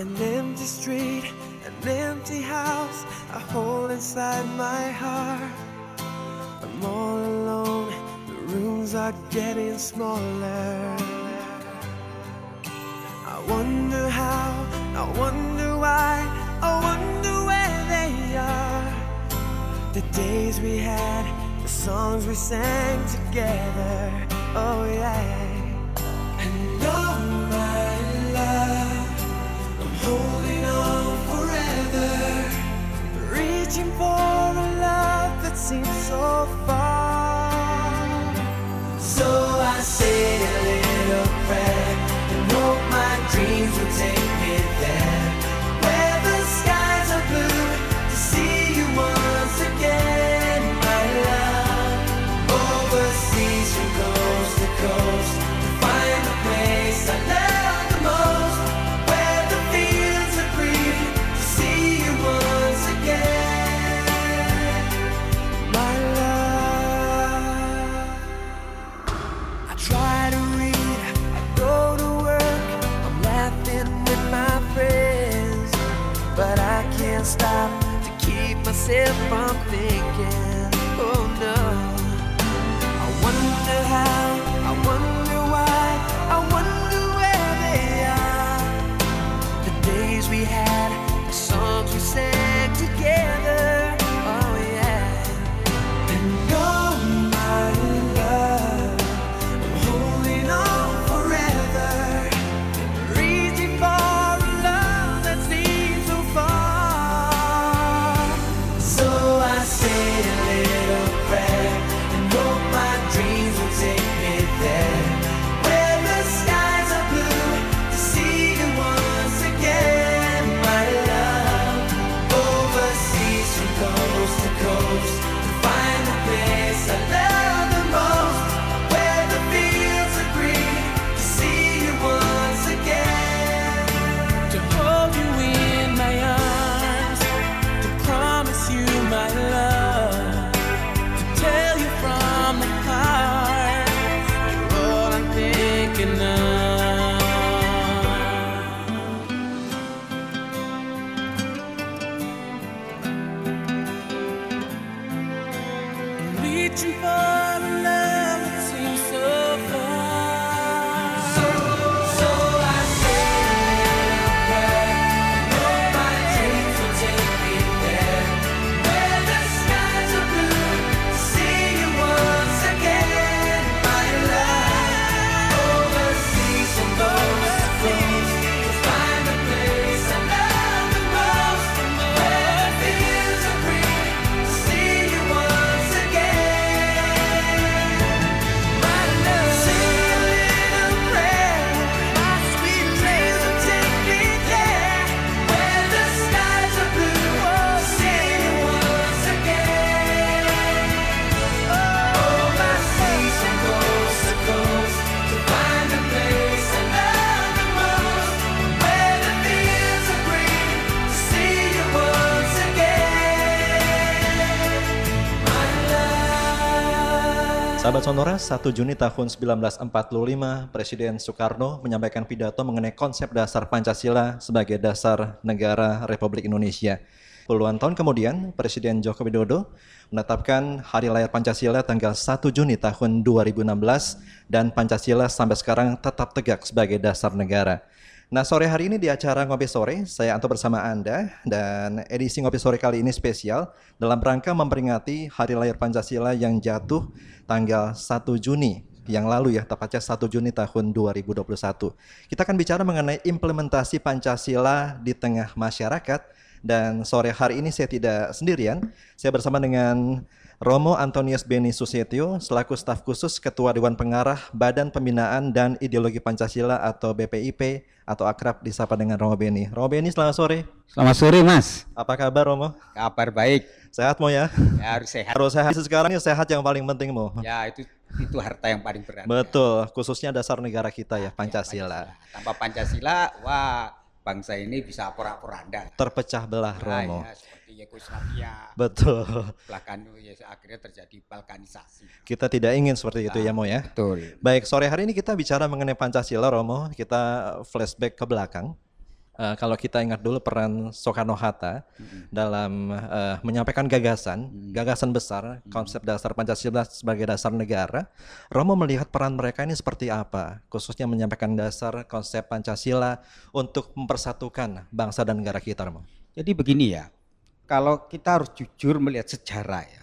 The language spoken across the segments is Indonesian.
An empty street, an empty house, a hole inside my heart. I'm all alone, the rooms are getting smaller. I wonder how, I wonder why, I wonder where they are. The days we had, the songs we sang together, oh yeah. And oh reaching for a love that seems so far. Sonora, 1 Juni tahun 1945, Presiden Soekarno menyampaikan pidato mengenai konsep dasar Pancasila sebagai dasar negara Republik Indonesia. Puluhan tahun kemudian, Presiden Joko Widodo menetapkan Hari Lahir Pancasila tanggal 1 Juni tahun 2016 dan Pancasila sampai sekarang tetap tegak sebagai dasar negara. Nah, sore hari ini di acara Ngopi Sore, saya Anto bersama Anda dan edisi Ngopi Sore kali ini spesial dalam rangka memperingati Hari Lahir Pancasila yang jatuh tanggal 1 Juni yang lalu ya, tepatnya 1 Juni tahun 2021. Kita akan bicara mengenai implementasi Pancasila di tengah masyarakat dan sore hari ini saya tidak sendirian. Saya bersama dengan Romo Antonius Beni Susetio selaku staf khusus Ketua Dewan Pengarah Badan Pembinaan dan Ideologi Pancasila atau BPIP atau akrab disapa dengan Romo Beni. Romo Beni selamat sore. Selamat sore Mas. Apa kabar Romo? Kabar baik. Sehat mau ya? Ya harus sehat. Harus sehat. Sekarang ini sehat yang paling penting mau. Ya itu itu harta yang paling berat. Betul, khususnya dasar negara kita ya Ya, Pancasila. Tanpa Pancasila, wah bangsa ini bisa porak-poranda. Terpecah belah Nah, Romo. ya, Yugoslavia. Betul. Bahkan ya, akhirnya terjadi balkanisasi. Kita tidak ingin seperti itu ya Mo ya. Betul. Baik, sore hari ini kita bicara mengenai Pancasila Romo. Kita flashback ke belakang. Eh, kalau kita ingat dulu peran Soekarno Hatta dalam eh, menyampaikan gagasan, gagasan besar, konsep dasar Pancasila sebagai dasar negara, Romo melihat peran mereka ini seperti apa, khususnya menyampaikan dasar konsep Pancasila untuk mempersatukan bangsa dan negara kita, Romo. Jadi begini ya, kalau kita harus jujur melihat sejarah ya.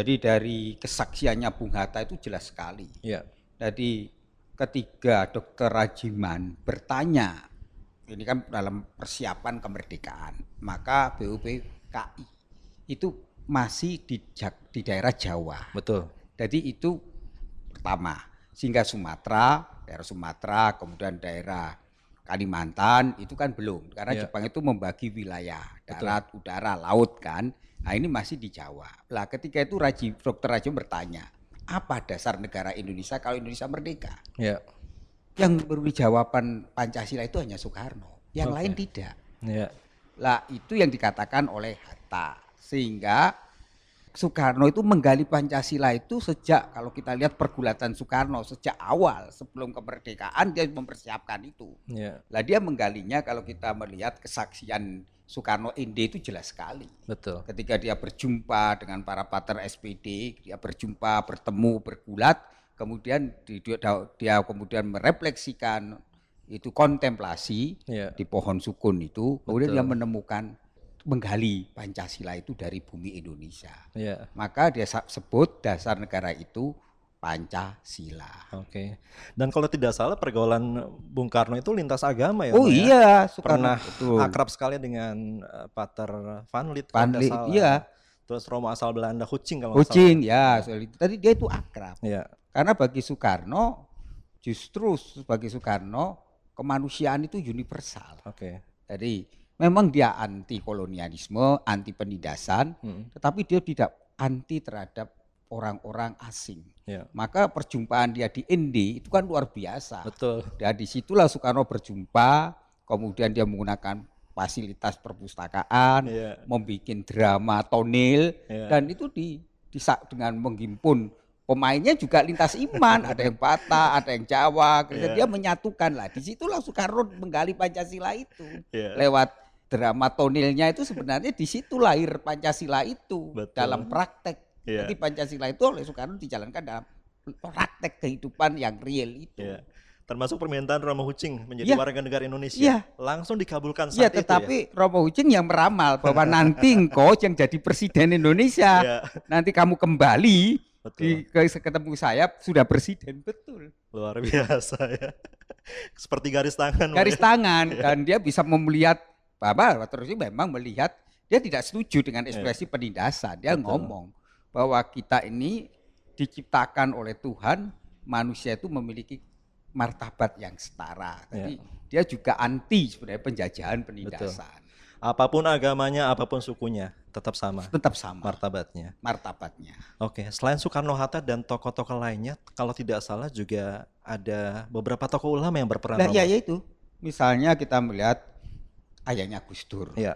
Jadi dari kesaksiannya Bung Hatta itu jelas sekali. Ya, Jadi ketika Dr. Rajiman bertanya, ini kan dalam persiapan kemerdekaan, maka BUPKI itu masih di, di daerah Jawa. betul. Jadi itu pertama, sehingga Sumatera, daerah Sumatera, kemudian daerah Kalimantan itu kan belum, karena Ya. Jepang itu membagi wilayah darat, udara, laut kan. Nah ini masih di Jawa. Lah ketika itu Raji, Dr. Raji bertanya, apa dasar negara Indonesia kalau Indonesia merdeka? Ya, Yang beri jawaban Pancasila itu hanya Soekarno, yang Oke. lain tidak. ya, Lah itu yang dikatakan oleh Hatta. Sehingga Soekarno itu menggali Pancasila itu sejak kalau kita lihat pergulatan Soekarno sejak awal sebelum kemerdekaan dia mempersiapkan itu. ya, Lah dia menggalinya kalau kita melihat kesaksian Soekarno Inde itu jelas sekali. betul. Ketika dia berjumpa dengan para pater SPD, dia berjumpa, bertemu, bergulat, kemudian di- dia, dia kemudian merefleksikan itu kontemplasi Ya, di pohon sukun itu, kemudian Betul. dia menemukan menggali Pancasila itu dari bumi Indonesia. ya, Maka dia sebut dasar negara itu Pancasila. oke. Dan kalau tidak salah pergaulan Bung Karno itu lintas agama ya, Oh ya? iya, Soekarno pernah betul. akrab sekali dengan eh, Pater Van kalau Van salah. iya. Terus Romo asal Belanda Hucing kalau Kucing ya, itu. Tadi dia itu akrab. Iya, Karena bagi Soekarno justru bagi Soekarno kemanusiaan itu universal. oke. Jadi memang dia anti kolonialisme, anti penindasan, Mm, tetapi dia tidak anti terhadap orang-orang asing. Iya, Maka perjumpaan dia di Indi itu kan luar biasa. betul. Dan di situlah Soekarno berjumpa, kemudian dia menggunakan fasilitas perpustakaan, Iya, membuat drama tonil, Iya. dan itu di, disa- dengan menghimpun pemainnya juga lintas iman, ada yang Batak, ada yang Jawa. Iya. dia menyatukan lah. Di situlah Soekarno menggali Pancasila itu iya. lewat drama tonilnya itu sebenarnya di situ lahir Pancasila itu Betul. dalam praktek. Iya. Jadi Pancasila itu oleh Soekarno dijalankan dalam praktek kehidupan yang real itu. Iya. Termasuk permintaan Romo Hucing menjadi Iya. warga negara Indonesia. Iya. Langsung dikabulkan Iya, saat itu tetapi Romo Hucing yang meramal bahwa nanti engkau yang jadi presiden Indonesia, Iya. nanti kamu kembali Betul. di ke, ketemu saya sudah presiden betul. Luar biasa ya. Seperti garis tangan. Garis ya. tangan dan dia bisa melihat bahwa terus memang melihat dia tidak setuju dengan ekspresi penindasan. Dia Betul. ngomong bahwa kita ini diciptakan oleh Tuhan, manusia itu memiliki martabat yang setara. Jadi dia juga anti sebenarnya penjajahan penindasan. Apa pun agamanya, apa pun sukunya, tetap sama Tetap sama martabatnya. martabatnya. Oke, selain Soekarno Hatta dan tokoh-tokoh lainnya, kalau tidak salah juga ada beberapa tokoh ulama yang berperan. Nah, Romo. ya itu. Misalnya kita melihat ayahnya Gus Dur, Iya,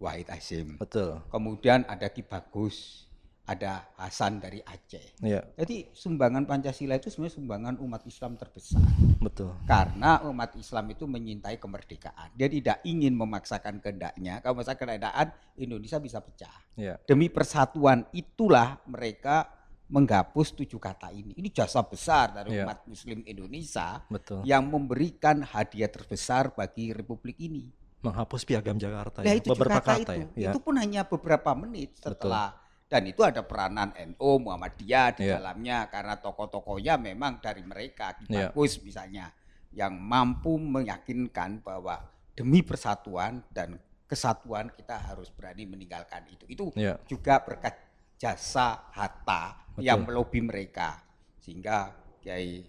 Wahid Hasim. betul. Kemudian ada Ki Bagus, ada Hasan dari Aceh. Iya, Jadi sumbangan Pancasila itu sebenarnya sumbangan umat Islam terbesar. betul. Karena umat Islam itu menyintai kemerdekaan. Dia tidak ingin memaksakan kehendaknya. Kalau memaksakan kehendaknya, Indonesia bisa pecah. Iya, Demi persatuan itulah mereka menghapus tujuh kata ini. Ini jasa besar dari Iya. umat Muslim Indonesia betul. yang memberikan hadiah terbesar bagi Republik ini. Menghapus piagam Jakarta Nah ya. itu beberapa kata, kata itu, ya. itu pun hanya beberapa menit setelah dan itu ada peranan NU Muhammadiyah di Iya. dalamnya karena tokoh-tokohnya memang dari mereka Ki Iya. Bagus misalnya yang mampu meyakinkan bahwa demi persatuan dan kesatuan kita harus berani meninggalkan itu. Itu Iya. juga berkat jasa Hatta Betul. yang melobi mereka sehingga Kiai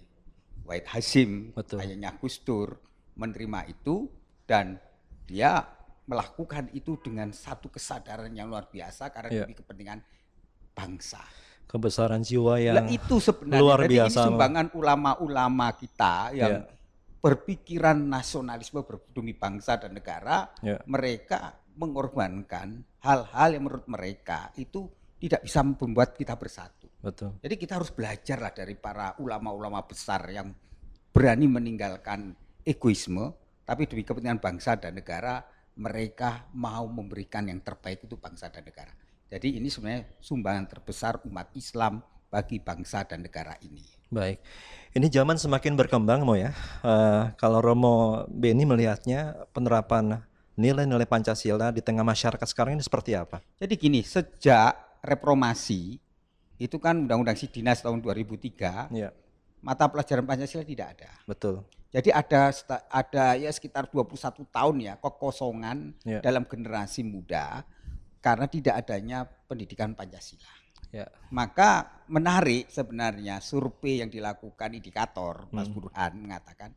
Wahid Hasim Betul. ayahnya Gus Dur menerima itu dan dia melakukan itu dengan satu kesadaran yang luar biasa karena Iya. demi kepentingan bangsa. Kebesaran jiwa yang Lah itu sebenarnya luar biasa. ini sumbangan ulama-ulama kita yang Iya. berpikiran nasionalisme demi bangsa dan negara, Iya. mereka mengorbankan hal-hal yang menurut mereka itu tidak bisa membuat kita bersatu. betul. Jadi kita harus belajar lah dari para ulama-ulama besar yang berani meninggalkan egoisme tapi demi kepentingan bangsa dan negara mereka mau memberikan yang terbaik itu bangsa dan negara. Jadi ini sebenarnya sumbangan terbesar umat Islam bagi bangsa dan negara ini. Baik, ini zaman semakin berkembang Mo ya. Uh, kalau Romo Beni melihatnya penerapan nilai-nilai Pancasila di tengah masyarakat sekarang ini seperti apa? Jadi gini, sejak reformasi itu kan Undang-Undang Sidinas tahun 2003, ya. mata pelajaran Pancasila tidak ada. Betul. Jadi ada ada ya sekitar 21 tahun ya kekosongan ya. dalam generasi muda karena tidak adanya pendidikan Pancasila. Ya. Maka menarik sebenarnya survei yang dilakukan indikator Mas hmm. Burhan mengatakan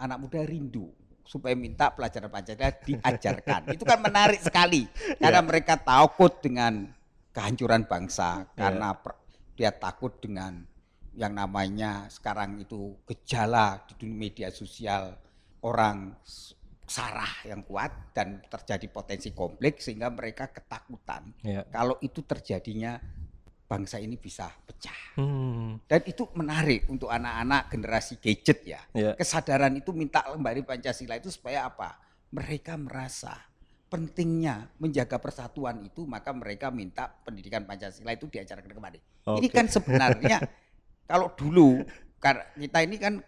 anak muda rindu supaya minta pelajaran Pancasila diajarkan. Itu kan menarik sekali karena ya. mereka takut dengan kehancuran bangsa ya. karena dia takut dengan yang namanya sekarang itu gejala di dunia media sosial orang sarah yang kuat dan terjadi potensi konflik sehingga mereka ketakutan ya. kalau itu terjadinya bangsa ini bisa pecah. Hmm. Dan itu menarik untuk anak-anak generasi gadget ya. ya. Kesadaran itu minta kembali Pancasila itu supaya apa? Mereka merasa pentingnya menjaga persatuan itu maka mereka minta pendidikan Pancasila itu diajarkan kembali. Okay. Ini kan sebenarnya kalau dulu kita ini kan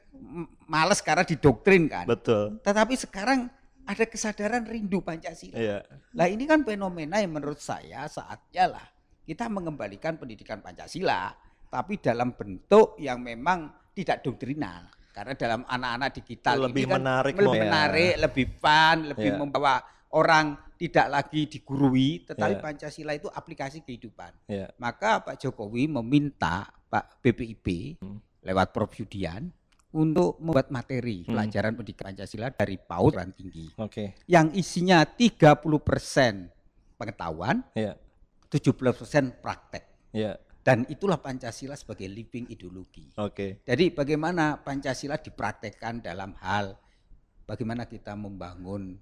males karena didoktrin kan. Betul. Tetapi sekarang ada kesadaran rindu Pancasila. Iya. Lah ini kan fenomena yang menurut saya saatnya lah kita mengembalikan pendidikan Pancasila, tapi dalam bentuk yang memang tidak doktrinal. Karena dalam anak-anak digital lebih ini kan menarik, lebih ya. menarik, lebih fun, lebih ya. membawa orang tidak lagi digurui, tetapi ya. Pancasila itu aplikasi kehidupan. Ya. Maka Pak Jokowi meminta Pak BPIP hmm. lewat Prof Yudian untuk membuat materi hmm. pelajaran pendidikan Pancasila dari PAUD dan tinggi. Okay. Yang isinya 30% pengetahuan, yeah. 70% praktek. Yeah. Dan itulah Pancasila sebagai living ideologi. Okay. Jadi bagaimana Pancasila dipraktekkan dalam hal bagaimana kita membangun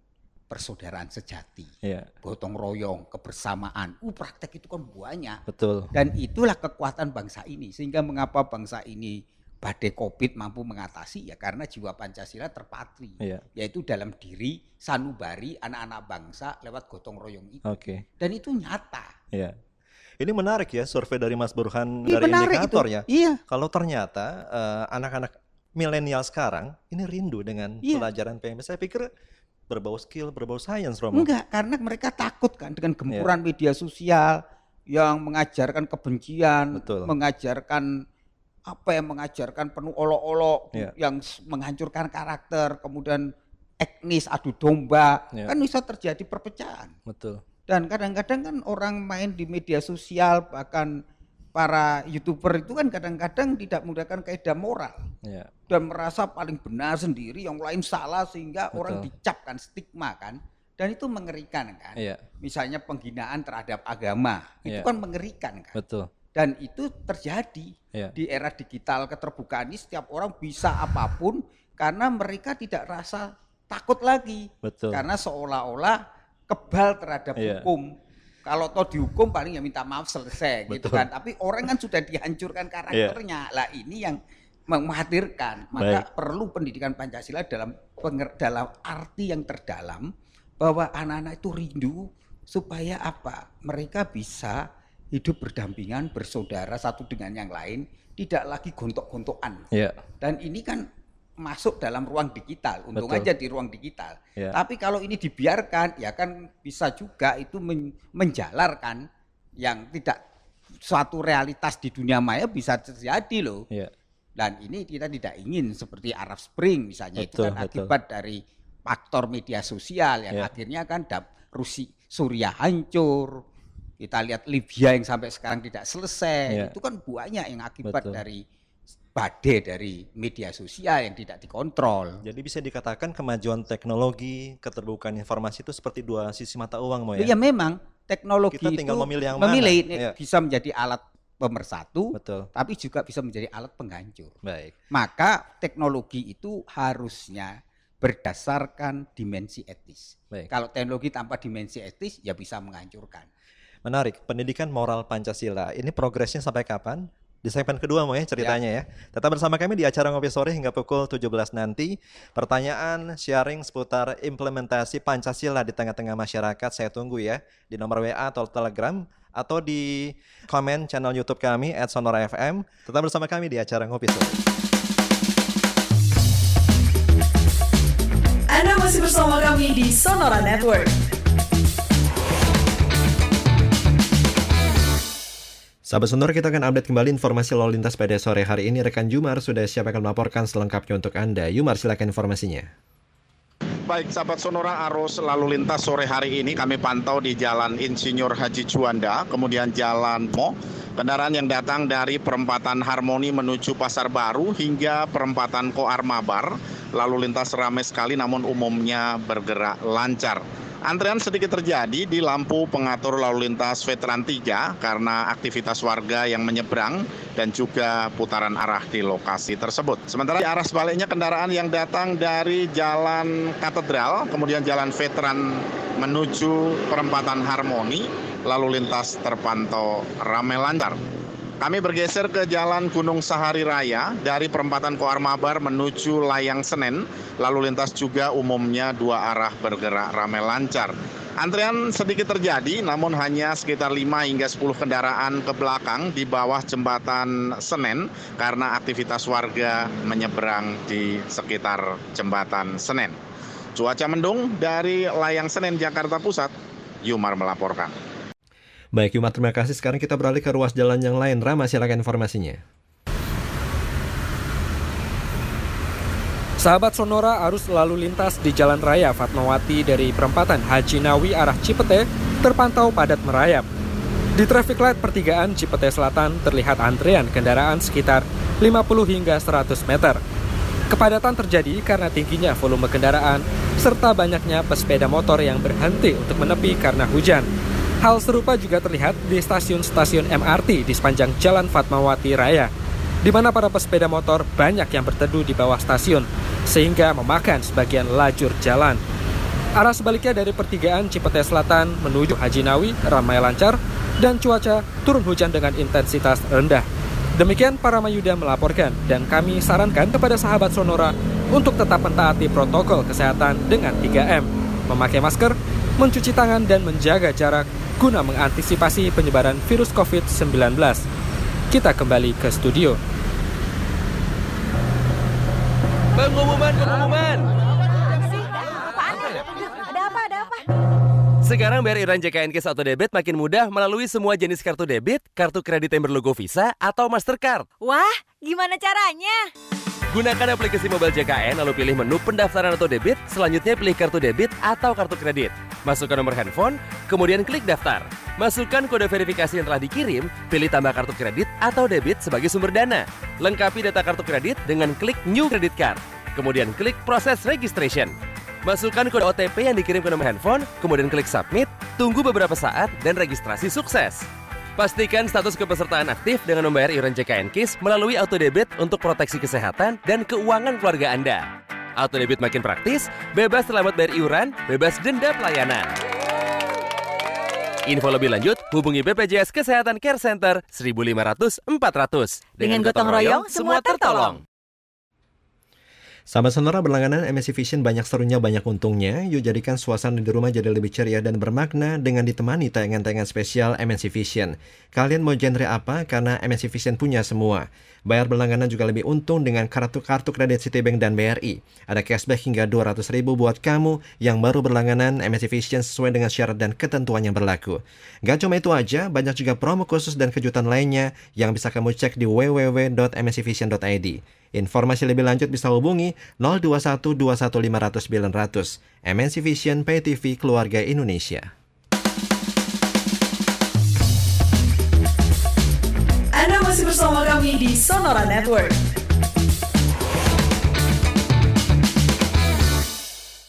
persaudaraan sejati, yeah. gotong royong, kebersamaan. Uh, praktek itu kan banyak. Betul. Dan itulah kekuatan bangsa ini. Sehingga mengapa bangsa ini badai COVID mampu mengatasi ya karena jiwa Pancasila terpatri, yeah. yaitu dalam diri sanubari anak-anak bangsa lewat gotong royong itu. Okay. Dan itu nyata. Yeah. Ini menarik ya survei dari Mas Burhan Ini dari indikator itu. ya. Iya. Kalau ternyata uh, anak-anak milenial sekarang ini rindu dengan iya. pelajaran PMS, saya pikir berbau skill, berbau science, Romo? Enggak, karena mereka takut kan dengan gempuran yeah. media sosial yang mengajarkan kebencian, Betul. mengajarkan apa yang mengajarkan penuh olok-olok yeah. yang menghancurkan karakter, kemudian etnis adu domba, yeah. kan bisa terjadi perpecahan. Betul. Dan kadang-kadang kan orang main di media sosial bahkan para youtuber itu kan kadang-kadang tidak menggunakan kaidah moral ya. dan merasa paling benar sendiri, yang lain salah sehingga Betul. orang dicapkan stigma kan, dan itu mengerikan kan. Ya. Misalnya penghinaan terhadap agama itu ya. kan mengerikan kan. Betul. Dan itu terjadi ya. di era digital keterbukaan ini setiap orang bisa apa pun karena mereka tidak rasa takut lagi, Betul. karena seolah-olah kebal terhadap ya. hukum kalau toh dihukum paling ya minta maaf selesai gitu Betul. gitu kan. Tapi orang kan sudah dihancurkan karakternya. Yeah. Lah ini yang mengkhawatirkan. Maka Baik. perlu pendidikan Pancasila dalam dalam arti yang terdalam bahwa anak-anak itu rindu supaya apa? Mereka bisa hidup berdampingan, bersaudara satu dengan yang lain, tidak lagi gontok-gontokan. Yeah. Dan ini kan masuk dalam ruang digital. Untung Betul. aja di ruang digital. Ya. Tapi kalau ini dibiarkan, ya kan bisa juga itu men menjalarkan yang tidak suatu realitas di dunia maya bisa terjadi loh. Ya. Dan ini kita tidak ingin seperti Arab Spring misalnya betul, itu kan akibat dari faktor media sosial yang ya. akhirnya kan Rusia Suriah hancur. Kita lihat Libya yang sampai sekarang tidak selesai. Ya. Itu kan banyak yang akibat betul. dari badai dari media sosial yang tidak dikontrol. Jadi bisa dikatakan kemajuan teknologi, keterbukaan informasi itu seperti dua sisi mata uang, mau ya? Iya memang teknologi Kita tinggal itu memilih yang memilih mana. Iya. bisa menjadi alat pemersatu, Betul. tapi juga bisa menjadi alat penghancur. Baik. Maka teknologi itu harusnya berdasarkan dimensi etis. Baik. Kalau teknologi tanpa dimensi etis ya bisa menghancurkan. Menarik, pendidikan moral Pancasila. Ini progresnya sampai kapan? Di segmen kedua mau ya ceritanya ya. Tetap bersama kami di acara Ngopi Sore hingga pukul 17 nanti. Pertanyaan sharing seputar implementasi Pancasila di tengah-tengah masyarakat saya tunggu ya di nomor WA atau Telegram atau di komen channel YouTube kami at Sonora FM. Tetap bersama kami di acara Ngopi Sore. Anda masih bersama kami di Sonora Network. Sahabat Sonora kita akan update kembali informasi lalu lintas pada sore hari ini. Rekan Jumar sudah siap akan melaporkan selengkapnya untuk Anda. Jumar silakan informasinya. Baik, sahabat Sonora arus lalu lintas sore hari ini kami pantau di Jalan Insinyur Haji Juanda, kemudian Jalan Mo, kendaraan yang datang dari perempatan Harmoni menuju Pasar Baru hingga perempatan Koar Mabar, lalu lintas ramai sekali namun umumnya bergerak lancar. Antrean sedikit terjadi di lampu pengatur lalu lintas Veteran 3 karena aktivitas warga yang menyeberang dan juga putaran arah di lokasi tersebut. Sementara di arah sebaliknya kendaraan yang datang dari Jalan Katedral, kemudian Jalan Veteran menuju perempatan Harmoni, lalu lintas terpantau ramai lancar. Kami bergeser ke Jalan Gunung Sahari Raya dari perempatan Koar Mabar menuju Layang Senen. Lalu lintas juga umumnya dua arah bergerak ramai lancar. Antrean sedikit terjadi namun hanya sekitar 5 hingga 10 kendaraan ke belakang di bawah jembatan Senen karena aktivitas warga menyeberang di sekitar jembatan Senen. Cuaca mendung dari Layang Senen Jakarta Pusat, Yumar melaporkan. Baik Yuma, terima kasih. Sekarang kita beralih ke ruas jalan yang lain. Rama, silakan informasinya. Sahabat Sonora arus lalu lintas di Jalan Raya Fatmawati dari perempatan Haji Nawi arah Cipete terpantau padat merayap. Di traffic light pertigaan Cipete Selatan terlihat antrean kendaraan sekitar 50 hingga 100 meter. Kepadatan terjadi karena tingginya volume kendaraan serta banyaknya pesepeda motor yang berhenti untuk menepi karena hujan. Hal serupa juga terlihat di stasiun-stasiun MRT di sepanjang Jalan Fatmawati Raya, di mana para pesepeda motor banyak yang berteduh di bawah stasiun, sehingga memakan sebagian lajur jalan. Arah sebaliknya dari pertigaan Cipete Selatan menuju Haji Nawi ramai lancar dan cuaca turun hujan dengan intensitas rendah. Demikian para Mayuda melaporkan dan kami sarankan kepada sahabat Sonora untuk tetap mentaati protokol kesehatan dengan 3M, memakai masker, mencuci tangan dan menjaga jarak guna mengantisipasi penyebaran virus COVID-19. Kita kembali ke studio. Pengumuman, pengumuman. Ada apa? Ada apa? Sekarang bayar iuran JKN Cash atau debit makin mudah melalui semua jenis kartu debit, kartu kredit yang berlogo Visa atau Mastercard. Wah, gimana caranya? Gunakan aplikasi mobile JKN lalu pilih menu pendaftaran atau debit, selanjutnya pilih kartu debit atau kartu kredit. Masukkan nomor handphone, kemudian klik daftar. Masukkan kode verifikasi yang telah dikirim, pilih tambah kartu kredit atau debit sebagai sumber dana. Lengkapi data kartu kredit dengan klik New Credit Card. Kemudian klik proses registration. Masukkan kode OTP yang dikirim ke nomor handphone, kemudian klik submit, tunggu beberapa saat, dan registrasi sukses. Pastikan status kepesertaan aktif dengan membayar iuran JKN KIS melalui auto debit untuk proteksi kesehatan dan keuangan keluarga Anda. Auto debit makin praktis, bebas selamat bayar iuran, bebas denda pelayanan. Info lebih lanjut, hubungi BPJS Kesehatan Care Center 1500 400. Dengan, Dengan gotong royong, semua tertolong. Sahabat Sonora berlangganan MSC Vision banyak serunya banyak untungnya. Yuk jadikan suasana di rumah jadi lebih ceria dan bermakna dengan ditemani tayangan-tayangan spesial MSC Vision. Kalian mau genre apa? Karena MSC Vision punya semua. Bayar berlangganan juga lebih untung dengan kartu-kartu kredit Citibank dan BRI. Ada cashback hingga 200 ribu buat kamu yang baru berlangganan MSC Vision sesuai dengan syarat dan ketentuan yang berlaku. Gak cuma itu aja, banyak juga promo khusus dan kejutan lainnya yang bisa kamu cek di www.mscvision.id. Informasi lebih lanjut bisa hubungi 021 900. MNC Vision PTV Keluarga Indonesia. Anda masih bersama kami di Sonora Network.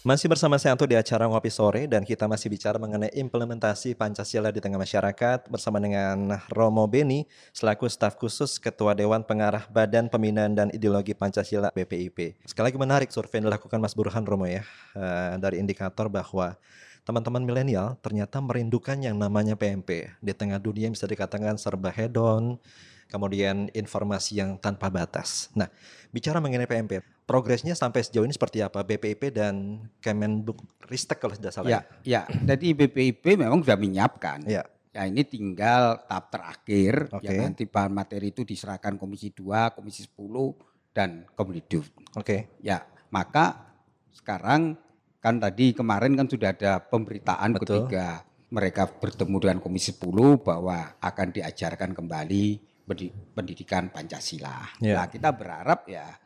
Masih bersama saya Anto di acara Ngopi Sore dan kita masih bicara mengenai implementasi Pancasila di tengah masyarakat bersama dengan Romo Beni selaku staf khusus Ketua Dewan Pengarah Badan Pembinaan dan Ideologi Pancasila BPIP. Sekali lagi menarik survei yang dilakukan Mas Burhan Romo ya eh, dari indikator bahwa teman-teman milenial ternyata merindukan yang namanya PMP di tengah dunia bisa dikatakan serba hedon, kemudian informasi yang tanpa batas. Nah, bicara mengenai PMP, progresnya sampai sejauh ini seperti apa? BPIP dan Kemenbukristek kalau tidak salah. Ya, ya. Jadi BPIP memang sudah menyiapkan. Ya. Ya ini tinggal tahap terakhir Oke. yang nanti bahan materi itu diserahkan Komisi 2, Komisi 10 dan Komdiduf. Oke. Ya, maka sekarang kan tadi kemarin kan sudah ada pemberitaan Betul. ketika mereka bertemu dengan Komisi 10 bahwa akan diajarkan kembali pendi- pendidikan Pancasila. Ya. Nah, kita berharap ya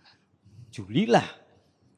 Juli lah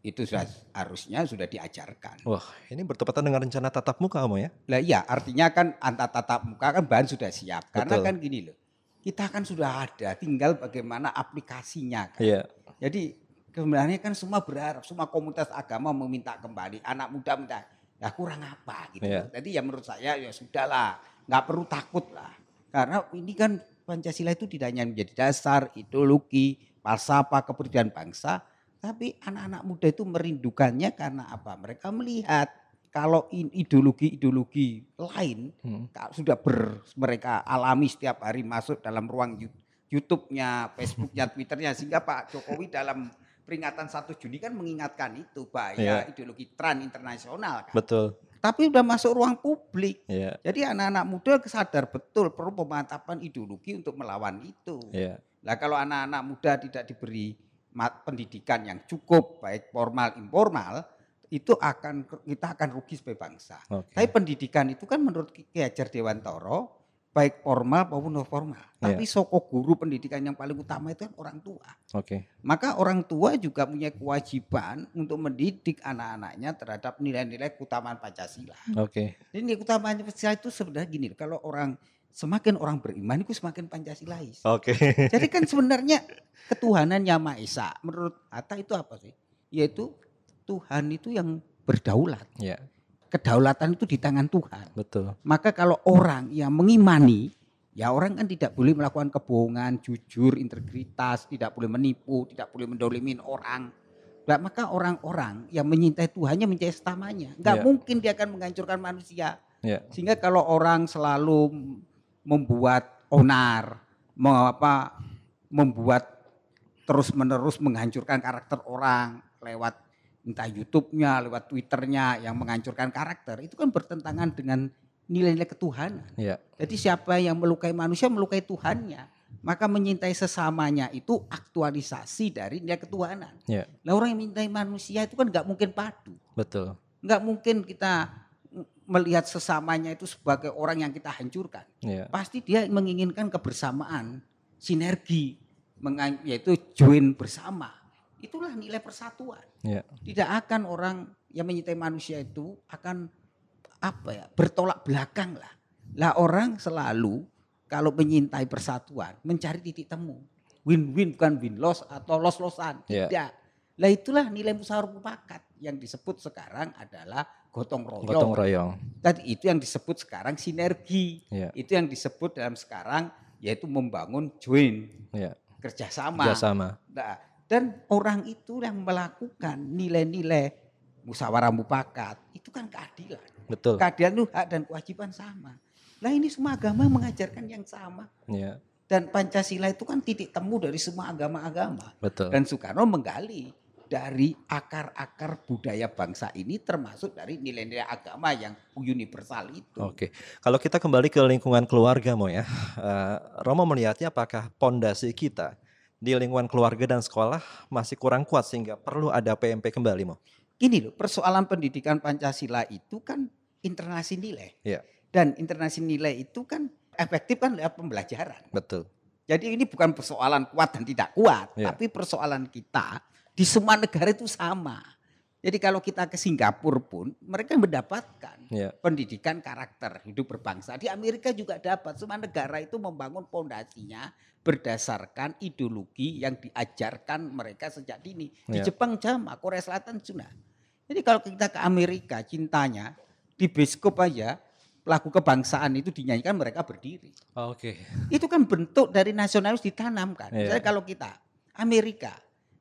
itu sudah harusnya sudah diajarkan. Wah, ini bertepatan dengan rencana tatap muka kamu ya? Lah iya, artinya kan antar tatap muka kan bahan sudah siap. Karena Betul. kan gini loh. Kita kan sudah ada, tinggal bagaimana aplikasinya kan. Iya. Jadi sebenarnya kan semua berharap, semua komunitas agama meminta kembali, anak muda minta, ya kurang apa gitu. Iya. Jadi ya menurut saya ya sudahlah, nggak perlu takut lah. Karena ini kan Pancasila itu tidak hanya menjadi dasar, ideologi, falsafah, kepentingan bangsa, tapi anak-anak muda itu merindukannya karena apa? Mereka melihat kalau ideologi-ideologi lain Hmm. sudah ber, mereka alami setiap hari masuk dalam ruang YouTube-nya, Facebook-nya, Twitter-nya sehingga Pak Jokowi dalam peringatan 1 Juni kan mengingatkan itu bahaya Iya. ideologi tran internasional kan. Betul. Tapi udah masuk ruang publik. Iya. Jadi anak-anak muda sadar betul perlu pemantapan ideologi untuk melawan itu. Iya. Lah kalau anak-anak muda tidak diberi pendidikan yang cukup baik formal informal itu akan kita akan rugi sebagai bangsa. Oke. Tapi pendidikan itu kan menurut Ki Hajar Dewantoro baik formal maupun non formal. Tapi soko guru pendidikan yang paling utama itu kan orang tua. Oke. Maka orang tua juga punya kewajiban untuk mendidik anak-anaknya terhadap nilai-nilai keutamaan Pancasila. Oke. Jadi nilai keutamaan Pancasila itu sebenarnya gini, kalau orang semakin orang beriman itu semakin Pancasilais. Oke. Jadi kan sebenarnya ketuhanan yang Maha Esa menurut Hatta itu apa sih? Yaitu Tuhan itu yang berdaulat. Iya. Kedaulatan itu di tangan Tuhan. Betul. Maka kalau orang yang mengimani, ya orang kan tidak boleh melakukan kebohongan, jujur, integritas, tidak boleh menipu, tidak boleh mendolimin orang. Nah, maka orang-orang yang menyintai Tuhannya mencintai setamanya. Enggak Iya. mungkin dia akan menghancurkan manusia. Iya. Sehingga kalau orang selalu membuat onar, mau apa membuat terus-menerus menghancurkan karakter orang lewat entah YouTube-nya, lewat Twitter-nya yang menghancurkan karakter, itu kan bertentangan dengan nilai-nilai ketuhanan. Iya. Jadi siapa yang melukai manusia melukai Tuhannya. Maka menyintai sesamanya itu aktualisasi dari nilai ketuhanan. Iya. Lah orang yang mencintai manusia itu kan nggak mungkin padu. Betul. Nggak mungkin kita melihat sesamanya itu sebagai orang yang kita hancurkan. Iya. Pasti dia menginginkan kebersamaan, sinergi, yaitu join bersama. Itulah nilai persatuan. Iya. Tidak akan orang yang menyintai manusia itu akan apa ya bertolak belakang lah. Lah orang selalu kalau menyintai persatuan mencari titik temu. Win-win bukan win-loss atau loss-lossan. Iya. Tidak. Lah itulah nilai musyawarah mufakat yang disebut sekarang adalah gotong royong. Gotong royong. Tadi itu yang disebut sekarang sinergi. Iya. Itu yang disebut dalam sekarang yaitu membangun join Iya. kerjasama. Kerjasama. Nah, dan orang itu yang melakukan nilai-nilai musyawarah mufakat itu kan keadilan. Betul. Keadilan itu hak dan kewajiban sama. Nah ini semua agama mengajarkan yang sama. Iya. Dan Pancasila itu kan titik temu dari semua agama-agama. Betul. Dan Soekarno menggali dari akar-akar budaya bangsa ini termasuk dari nilai-nilai agama yang universal itu. Oke, kalau kita kembali ke lingkungan keluarga, Mo ya, eh, Romo melihatnya apakah pondasi kita di lingkungan keluarga dan sekolah masih kurang kuat sehingga perlu ada PMP kembali, Mo? Gini loh, persoalan pendidikan Pancasila itu kan internasi nilai. Iya. Dan internasi nilai itu kan efektif kan lewat pembelajaran. Betul. Jadi ini bukan persoalan kuat dan tidak kuat, Iya. tapi persoalan kita di semua negara itu sama. Jadi kalau kita ke Singapura pun mereka mendapatkan Iya. pendidikan karakter hidup berbangsa. Di Amerika juga dapat. Semua negara itu membangun pondasinya berdasarkan ideologi yang diajarkan mereka sejak dini. Di Iya. Jepang sama, Korea Selatan juga. Jadi kalau kita ke Amerika cintanya di bioskop aja lagu kebangsaan itu dinyanyikan mereka berdiri. Oke. Itu kan bentuk dari nasionalis ditanamkan. Iya. Misalnya kalau kita Amerika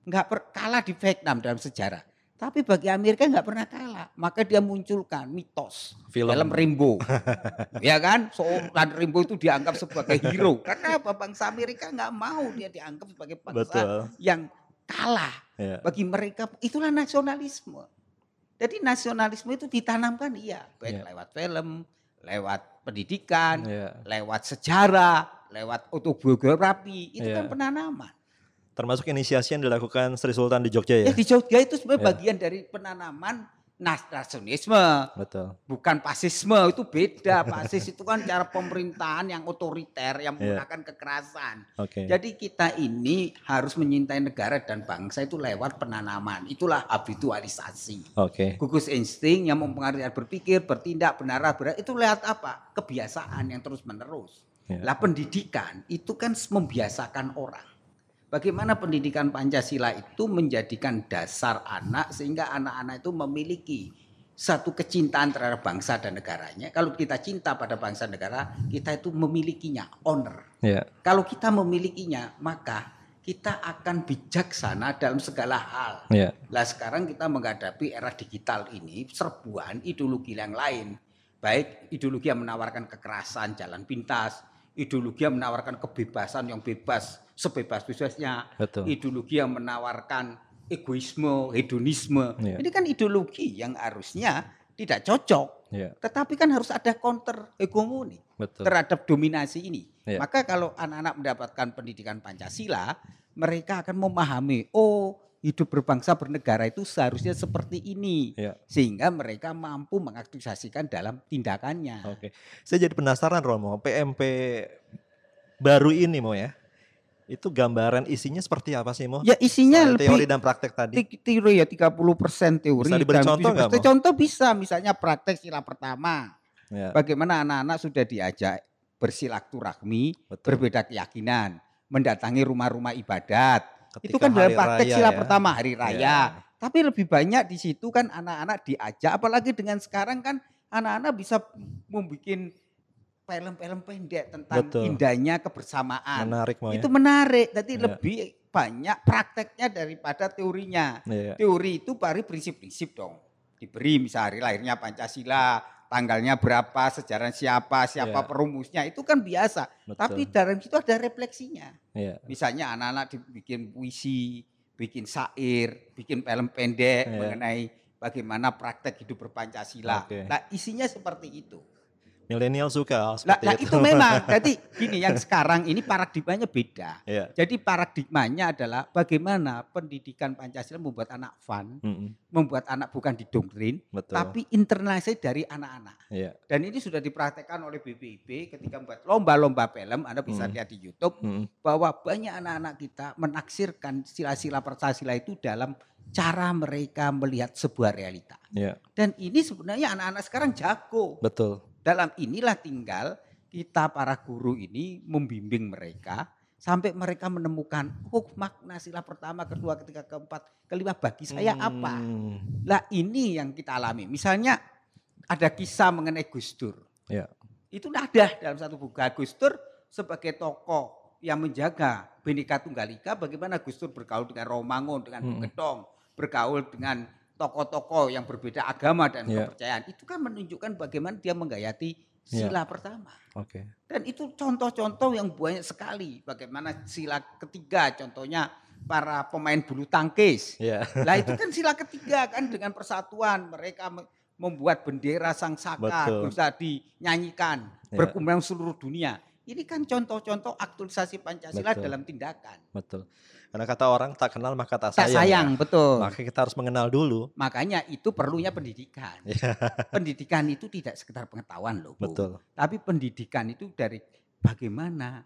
nggak kalah di Vietnam dalam sejarah, Tapi bagi Amerika nggak pernah kalah. Maka dia munculkan mitos Film. film Rimbo. ya kan? Seorang Rimbo itu dianggap sebagai hero. Karena apa? Bangsa Amerika nggak mau dia dianggap sebagai bangsa Betul. yang kalah. Ya. Bagi mereka itulah nasionalisme. Jadi nasionalisme itu ditanamkan iya, baik Iya. lewat film, lewat pendidikan, Ya. lewat sejarah, lewat autobiografi, itu kan penanaman. Termasuk inisiasi yang dilakukan Sri Sultan di Jogja ya. Ya di Jogja itu sebenarnya Iya. bagian dari penanaman nas- nasionalisme, Betul. bukan fasisme itu beda. Fasis itu kan cara pemerintahan yang otoriter yang Iya. menggunakan kekerasan. Oke. Jadi kita ini harus menyintai negara dan bangsa itu lewat penanaman. Itulah habitualisasi. Oke. Gugus insting yang mempengaruhi berpikir, bertindak, benar, benar itu lewat apa? Kebiasaan yang terus menerus. Ya. Lah pendidikan itu kan membiasakan orang. Bagaimana pendidikan Pancasila itu menjadikan dasar anak sehingga anak-anak itu memiliki satu kecintaan terhadap bangsa dan negaranya. Kalau kita cinta pada bangsa dan negara, kita itu memilikinya, honor. Ya. Kalau kita memilikinya, maka kita akan bijaksana dalam segala hal. Ya. Lah sekarang kita menghadapi era digital ini serbuan ideologi yang lain. Baik ideologi yang menawarkan kekerasan jalan pintas, ideologi yang menawarkan kebebasan yang bebas sebebas-bebasnya, ideologi yang menawarkan egoisme, hedonisme. Iya. Ini kan ideologi yang harusnya tidak cocok. Ya. Tetapi kan harus ada counter hegemoni Betul. terhadap dominasi ini. Iya. Maka kalau anak-anak mendapatkan pendidikan Pancasila, mereka akan memahami, oh hidup berbangsa bernegara itu seharusnya seperti ini. Ya. Sehingga mereka mampu mengaktualisasikan dalam tindakannya. Oke. Saya jadi penasaran Romo, PMP baru ini mau ya. Itu gambaran isinya seperti apa sih Mo? Ya isinya Soal lebih teori dan praktek tadi. te- teori ya 30% teori. Bisa diberi dan contoh nggak, 70% Mo? Contoh bisa, misalnya praktek sila pertama. Ya. Bagaimana anak-anak sudah diajak bersilaturahmi, berbeda keyakinan, mendatangi rumah-rumah ibadat. itu Ketika kan dalam praktek raya sila ya. pertama hari raya. Ya. Tapi lebih banyak di situ kan anak-anak diajak, apalagi dengan sekarang kan anak-anak bisa membuat film-film pendek tentang Betul. indahnya kebersamaan. Menarik mau ya. Itu menarik, jadi Ya. lebih banyak prakteknya daripada teorinya. Iya. Teori itu bari prinsip-prinsip dong. Diberi misal hari lahirnya Pancasila, tanggalnya berapa, sejarah siapa, siapa Iya. perumusnya, itu kan biasa. Betul. Tapi dalam situ ada refleksinya. Iya. Misalnya anak-anak dibikin puisi, bikin syair, bikin film pendek Iya. mengenai bagaimana praktek hidup berpancasila. Oke. Nah isinya seperti itu. Milenial suka lah itu. itu memang. Jadi gini yang sekarang ini paradigmanya beda. Iya. Jadi paradigmanya adalah bagaimana pendidikan Pancasila membuat anak fun, Mm-mm. membuat anak bukan didoktrin, Betul. tapi internalisasi dari anak-anak. Iya. Dan ini sudah dipraktekkan oleh BPIB ketika membuat lomba-lomba film, Anda bisa Hmm. lihat di YouTube, Mm-mm. bahwa banyak anak-anak kita menaksirkan sila-sila Pancasila itu dalam cara mereka melihat sebuah realita. Iya. Dan ini sebenarnya anak-anak sekarang jago. Betul. Dalam inilah tinggal kita para guru ini membimbing mereka sampai mereka menemukan oh makna sila pertama, kedua, ketiga, keempat, kelima bagi saya apa. Hmm. Lah ini yang kita alami. Misalnya ada kisah mengenai Gus Dur. Ya. Itu ada dalam satu buku Gus Dur sebagai tokoh yang menjaga Bhinneka Tunggal Ika bagaimana Gus Dur bergaul dengan Romangun, dengan Hmm. Gedong, bergaul dengan tokoh-tokoh yang berbeda agama dan Ya. kepercayaan. Itu kan menunjukkan bagaimana dia menggayati Ya. sila pertama. Oke. Dan itu contoh-contoh yang banyak sekali. Bagaimana sila ketiga contohnya para pemain bulu tangkis. Iya. Lah itu kan sila ketiga kan dengan persatuan mereka me- membuat bendera sang saka bisa dinyanyikan Ya. berkembang seluruh dunia. Ini kan contoh-contoh aktualisasi Pancasila Betul. dalam tindakan. Betul. Karena kata orang tak kenal maka tak Tak sayang. sayang, ya. betul. Maka kita harus mengenal dulu. Makanya itu perlunya pendidikan. Iya. pendidikan itu tidak sekedar pengetahuan loh, Bu. Betul. Tapi pendidikan itu dari bagaimana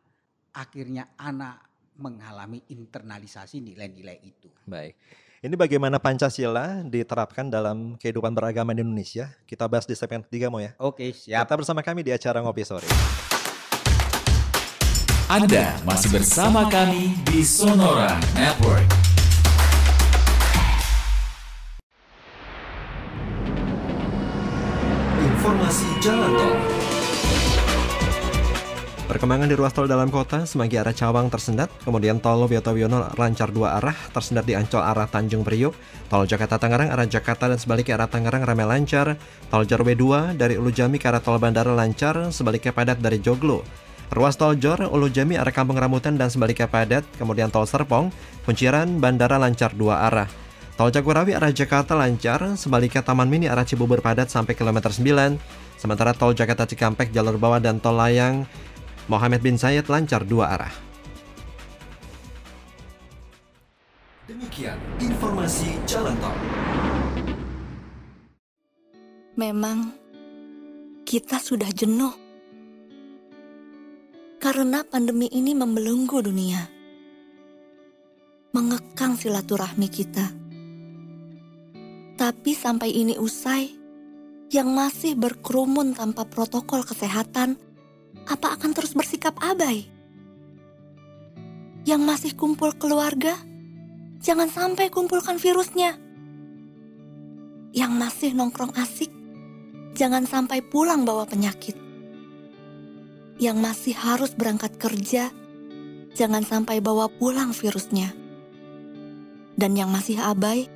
akhirnya anak mengalami internalisasi nilai-nilai itu. Baik. Ini bagaimana Pancasila diterapkan dalam kehidupan beragama di Indonesia. Kita bahas di segmen ketiga mau ya. Oke, siap. Tetap bersama kami di acara Ngopi Sore. Anda masih bersama kami di Sonora Network. Informasi jalan tol. Perkembangan di ruas tol dalam kota, Semanggi arah Cawang tersendat, kemudian tol Wiyoto Wiono lancar dua arah, tersendat di Ancol arah Tanjung Priuk, tol Jakarta Tangerang arah Jakarta dan sebaliknya arah Tangerang ramai lancar, tol Jorwe 2 dari Ulu Jami ke arah tol Bandara lancar, sebaliknya padat dari Joglo. Ruas tol Jor, Ulu Jami arah Kampung Rambutan dan sebaliknya padat, kemudian tol Serpong, Kunciran, Bandara lancar dua arah. Tol Jagorawi arah Jakarta lancar, sebaliknya Taman Mini arah Cibubur padat sampai kilometer 9, sementara tol Jakarta Cikampek jalur bawah dan tol layang Mohammed bin Zayed lancar dua arah. Demikian informasi jalan tol. Memang kita sudah jenuh karena pandemi ini membelenggu dunia, mengekang silaturahmi kita. Tapi sampai ini usai, yang masih berkerumun tanpa protokol kesehatan apa akan terus bersikap abai? Yang masih kumpul keluarga, jangan sampai kumpulkan virusnya. Yang masih nongkrong asik, jangan sampai pulang bawa penyakit. Yang masih harus berangkat kerja, jangan sampai bawa pulang virusnya. Dan yang masih abai,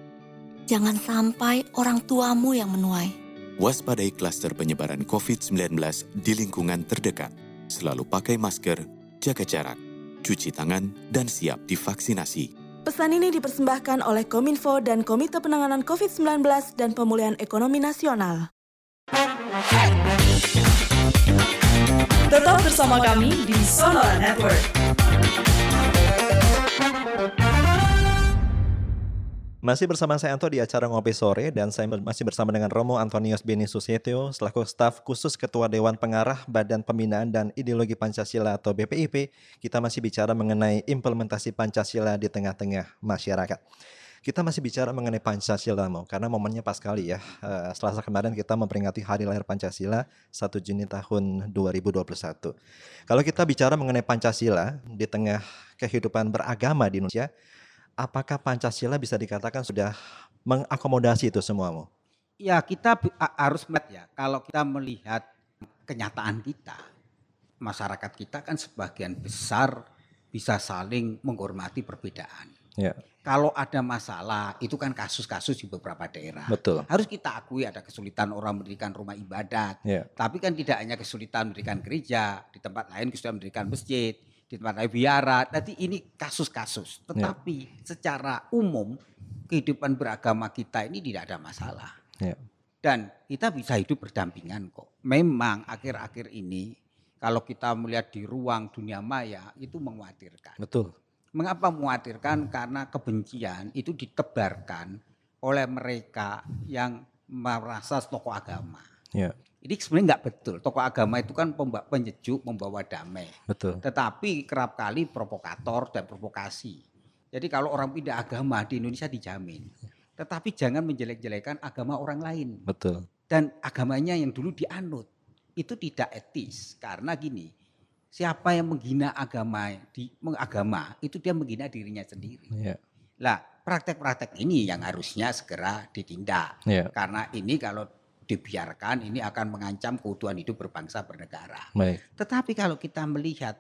jangan sampai orang tuamu yang menuai. Waspadai klaster penyebaran COVID-19 di lingkungan terdekat. Selalu pakai masker, jaga jarak, cuci tangan, dan siap divaksinasi. Pesan ini dipersembahkan oleh Kominfo dan Komite Penanganan COVID-19 dan Pemulihan Ekonomi Nasional. Tetap bersama kami di Sonora Network. Masih bersama saya Anto di acara Ngopi Sore dan saya masih bersama dengan Romo Antonius Beni Susetio selaku staf khusus Ketua Dewan Pengarah Badan Pembinaan dan Ideologi Pancasila atau BPIP. Kita masih bicara mengenai implementasi Pancasila di tengah-tengah masyarakat. Kita masih bicara mengenai Pancasila mau karena momennya pas kali ya. Uh, Selasa kemarin kita memperingati Hari Lahir Pancasila 1 Juni tahun 2021. Kalau kita bicara mengenai Pancasila di tengah kehidupan beragama di Indonesia, apakah Pancasila bisa dikatakan sudah mengakomodasi itu semua? Ya kita harus melihat ya, kalau kita melihat kenyataan kita, masyarakat kita kan sebagian besar bisa saling menghormati perbedaan. Ya. Kalau ada masalah, itu kan kasus-kasus di beberapa daerah. Betul. Harus kita akui ada kesulitan orang mendirikan rumah ibadat. Ya. Tapi kan tidak hanya kesulitan mendirikan gereja, di tempat lain kesulitan mendirikan masjid di tempat lain biara. Nanti ini kasus-kasus. Ya. Tetapi ya. secara umum kehidupan beragama kita ini tidak ada masalah. Ya. Dan kita bisa hidup berdampingan kok. Memang akhir-akhir ini kalau kita melihat di ruang dunia maya itu mengkhawatirkan. Betul. Mengapa mengkhawatirkan? Karena kebencian itu ditebarkan oleh mereka yang merasa tokoh agama. Ya. Ini sebenarnya nggak betul. Tokoh agama itu kan penyejuk, membawa damai. Betul. Tetapi kerap kali provokator dan provokasi. Jadi kalau orang pindah agama di Indonesia dijamin. Tetapi jangan menjelek-jelekan agama orang lain. Betul. Dan agamanya yang dulu dianut itu tidak etis karena gini. Siapa yang menghina agama di agama itu dia menghina dirinya sendiri. Ya. Lah, praktek-praktek ini yang harusnya segera ditindak. Ya. Karena ini kalau dibiarkan ini akan mengancam keutuhan hidup berbangsa bernegara. Baik. Tetapi kalau kita melihat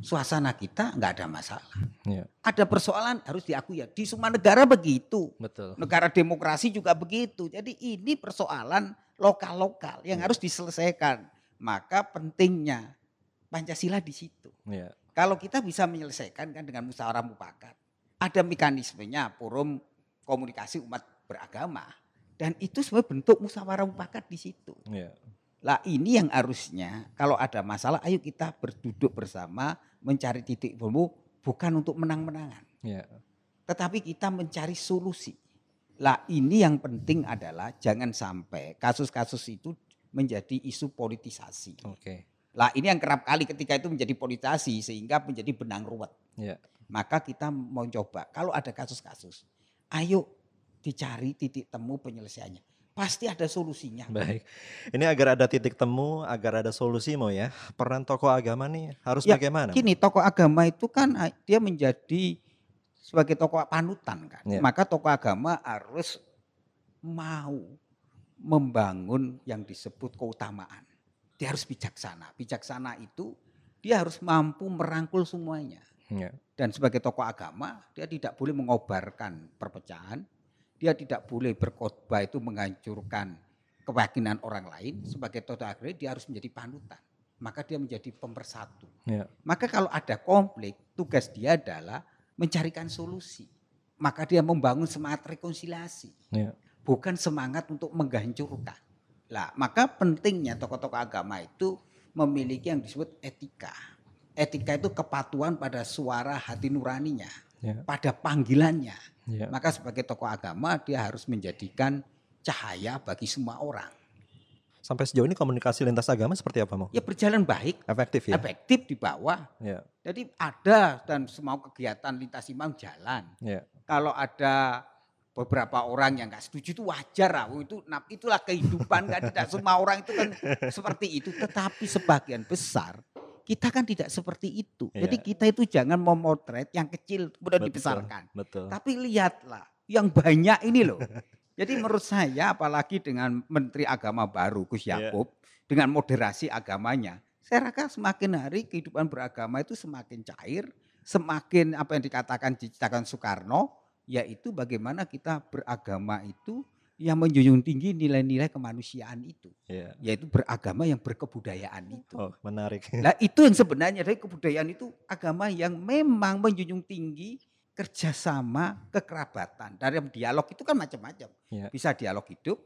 suasana kita nggak ada masalah. Ya. Ada persoalan harus diakui ya. Di semua negara begitu. Betul. Negara demokrasi juga begitu. Jadi ini persoalan lokal-lokal yang ya. harus diselesaikan. Maka pentingnya Pancasila di situ. Ya. Kalau kita bisa menyelesaikan kan dengan musyawarah mufakat. Ada mekanismenya forum komunikasi umat beragama dan itu sebenarnya bentuk musyawarah mufakat di situ. Ya. Lah ini yang harusnya kalau ada masalah ayo kita berduduk bersama mencari titik temu bukan untuk menang-menangan. Ya. Tetapi kita mencari solusi. Lah ini yang penting adalah jangan sampai kasus-kasus itu menjadi isu politisasi. Oke. Okay. Lah ini yang kerap kali ketika itu menjadi politisasi sehingga menjadi benang ruwet. Ya. Maka kita mau coba kalau ada kasus-kasus, ayo dicari titik temu penyelesaiannya. Pasti ada solusinya. Baik. Ini agar ada titik temu, agar ada solusi mau ya. Peran tokoh agama nih harus ya, bagaimana? Gini, tokoh agama itu kan dia menjadi sebagai tokoh panutan kan. Ya. Maka tokoh agama harus mau membangun yang disebut keutamaan. Dia harus bijaksana. Bijaksana itu dia harus mampu merangkul semuanya. Ya. Dan sebagai tokoh agama, dia tidak boleh mengobarkan perpecahan, dia tidak boleh berkhotbah itu menghancurkan keyakinan orang lain. Sebagai tokoh agama, dia harus menjadi panutan. Maka dia menjadi pemersatu. Ya. Maka kalau ada konflik, tugas dia adalah mencarikan solusi. Maka dia membangun semangat rekonsiliasi. Ya. Bukan semangat untuk menghancurkan. Lah, maka pentingnya tokoh-tokoh agama itu memiliki yang disebut etika. Etika itu kepatuhan pada suara hati nuraninya, Ya. pada panggilannya. Ya. Maka sebagai tokoh agama dia harus menjadikan cahaya bagi semua orang. Sampai sejauh ini komunikasi lintas agama seperti apa, Mo? Ya berjalan baik, Efektif ya? efektif di bawah. Ya. Jadi ada dan semua kegiatan lintas imam jalan. Ya. Kalau ada beberapa orang yang nggak setuju itu wajar lah. Itu nah, itulah kehidupan kan tidak semua orang itu kan seperti itu. Tetapi sebagian besar kita kan tidak seperti itu. Iya. Jadi kita itu jangan memotret yang kecil kemudian Betul, dibesarkan. Betul. Tapi lihatlah yang banyak ini loh. Jadi menurut saya apalagi dengan Menteri Agama baru Gus Iya. Yakub dengan moderasi agamanya, saya rasa semakin hari kehidupan beragama itu semakin cair, semakin apa yang dikatakan diciptakan Soekarno, yaitu bagaimana kita beragama itu yang menjunjung tinggi nilai-nilai kemanusiaan itu, Ya. yaitu beragama yang berkebudayaan itu. Oh, menarik. Nah itu yang sebenarnya dari kebudayaan itu agama yang memang menjunjung tinggi kerjasama kekerabatan. Dari dialog itu kan macam-macam. Ya. Bisa dialog hidup,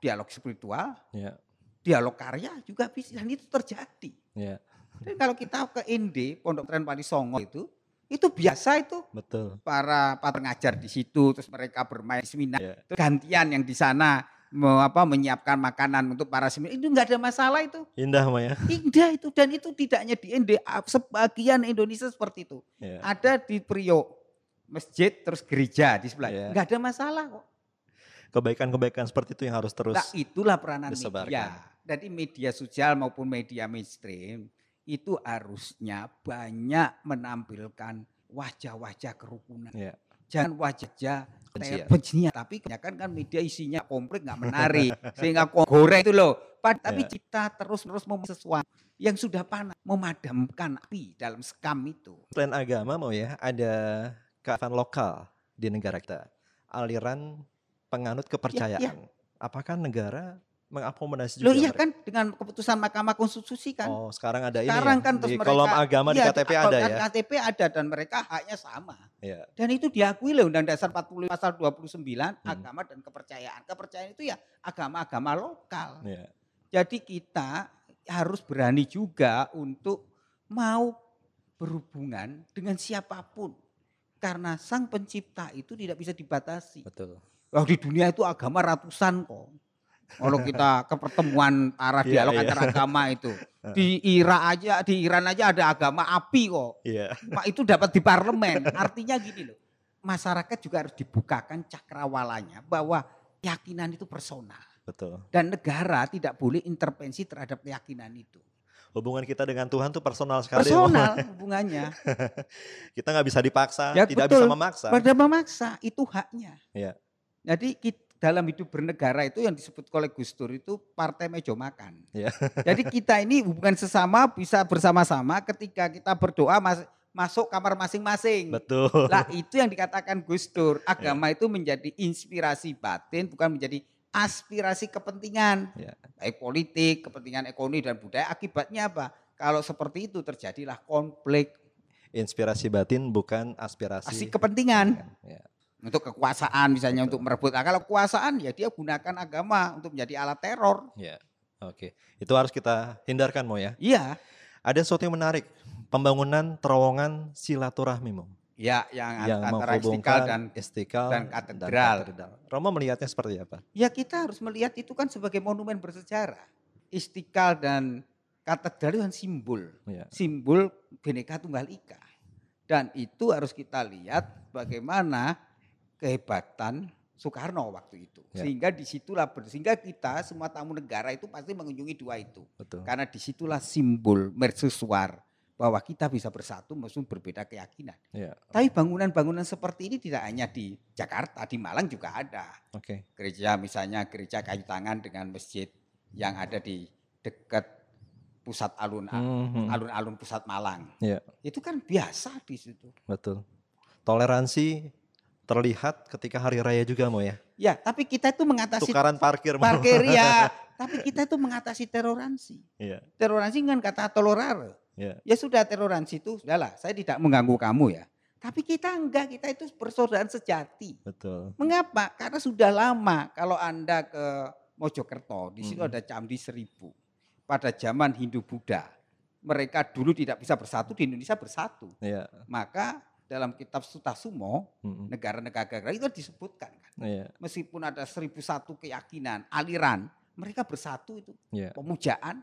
dialog spiritual, Ya. dialog karya juga bisa. Dan itu terjadi. Ya. Dan kalau kita ke Inde, Pondok Tren Pali Songo itu, itu biasa itu Betul. para para pengajar di situ, terus mereka bermain seminar, Ya. terus gantian yang di sana me- apa, menyiapkan makanan untuk para seminar, itu nggak ada masalah itu. Indah, Mo ya. Indah itu dan itu tidak hanya di Inde, ah, sebagian Indonesia seperti itu. Ya. Ada di Priok masjid terus gereja di sebelah, Ya. nggak ada masalah kok. Kebaikan-kebaikan seperti itu yang harus terus Nah itulah peranan disebarkan. media. Jadi media sosial maupun media mainstream itu harusnya banyak menampilkan wajah-wajah kerukunan. Ya. Jangan wajah Kebencian. kebencian. Tapi kebanyakan kan media isinya konflik nggak menarik. sehingga goreng itu loh. Pad- Tapi Ya. kita terus-terus mau sesuatu yang sudah panas. Memadamkan api dalam sekam itu. Selain agama mau ya, ada kearifan lokal di negara kita. Aliran penganut kepercayaan. Apakah negara mengakomodasi juga? Loh iya mereka? kan dengan keputusan Mahkamah Konstitusi kan. Oh, sekarang ada ini Sekarang ya, kan terus di mereka kolom agama di iya, KTP di- ada di ya. KTP ada dan mereka haknya sama. Iya. Dan itu diakui loh Undang Dasar 45 pasal 29 Hmm. agama dan kepercayaan. Kepercayaan itu ya agama-agama lokal. Iya. Jadi kita harus berani juga untuk mau berhubungan dengan siapa pun. Karena sang pencipta itu tidak bisa dibatasi. Betul. Wah, di dunia itu agama ratusan kok. Kalau kita ke pertemuan arah Iya, dialog iya. antar agama itu. Di Irak aja, di Iran aja ada agama api kok. Pak itu dapat di parlemen. Artinya gini loh. Masyarakat juga harus dibukakan cakrawalanya bahwa keyakinan itu personal. Betul. Dan negara tidak boleh intervensi terhadap keyakinan itu. Hubungan kita dengan Tuhan tuh personal sekali. Personal hubungannya. kita nggak bisa dipaksa, Ya, tidak betul. bisa memaksa. Pada memaksa itu haknya. Iya. Jadi kit- dalam hidup bernegara itu yang disebut oleh Gus Dur itu partai meja makan. Iya. Jadi kita ini hubungan sesama bisa bersama-sama ketika kita berdoa mas- masuk kamar masing-masing. Betul. Lah itu yang dikatakan Gus Dur, agama itu menjadi inspirasi batin bukan menjadi aspirasi kepentingan. Ya. Baik politik, kepentingan ekonomi dan budaya akibatnya apa? Kalau seperti itu terjadilah konflik, Inspirasi batin bukan aspirasi. asik kepentingan. Ya. Untuk kekuasaan misalnya untuk merebut. Nah, kalau kekuasaan ya dia gunakan agama untuk menjadi alat teror. Ya. Oke. Itu harus kita hindarkan Mo ya. Iya. Ada sesuatu yang menarik. Pembangunan terowongan silaturahmi Mo. Ya, yang, yang antara menghubungkan dan istiqlal dan katedral. Romo melihatnya seperti apa? Ya kita harus melihat itu kan sebagai monumen bersejarah. Istiqlal dan katedral itu kan simbol. Ya. Simbol Bhinneka Tunggal Ika. Dan itu harus kita lihat bagaimana kehebatan Soekarno waktu itu. Ya. Sehingga di situlah, sehingga kita semua tamu negara itu pasti mengunjungi dua itu. Betul. Karena di situlah simbol mercusuar bahwa kita bisa bersatu meskipun berbeda keyakinan. Ya. Tapi bangunan-bangunan seperti ini tidak hanya di Jakarta, di Malang juga ada. Oke. Gereja misalnya gereja kayu tangan dengan masjid yang ada di dekat pusat alun Mhm. alun-alun pusat Malang. Iya, Itu kan biasa di situ. betul. Toleransi terlihat ketika hari raya juga mau ya. Ya, tapi kita itu mengatasi Tukaran parkir. Parkir ya. Tapi kita itu mengatasi teroransi. Iya, Teroransi kan kata tolerar. iya. Ya sudah teroransi itu sudahlah, saya tidak mengganggu kamu ya. Tapi kita enggak, kita itu persaudaraan sejati. Betul. Mengapa? Karena sudah lama kalau Anda ke Mojokerto, di situ Mhm. ada Candi Seribu. Pada zaman Hindu Buddha, mereka dulu tidak bisa bersatu, di Indonesia bersatu. Iya, Maka dalam kitab Suta Sumo, mhm, negara-negara itu disebutkan kan. iya, Meskipun ada seribu satu keyakinan, aliran, mereka bersatu itu. iya, Pemujaan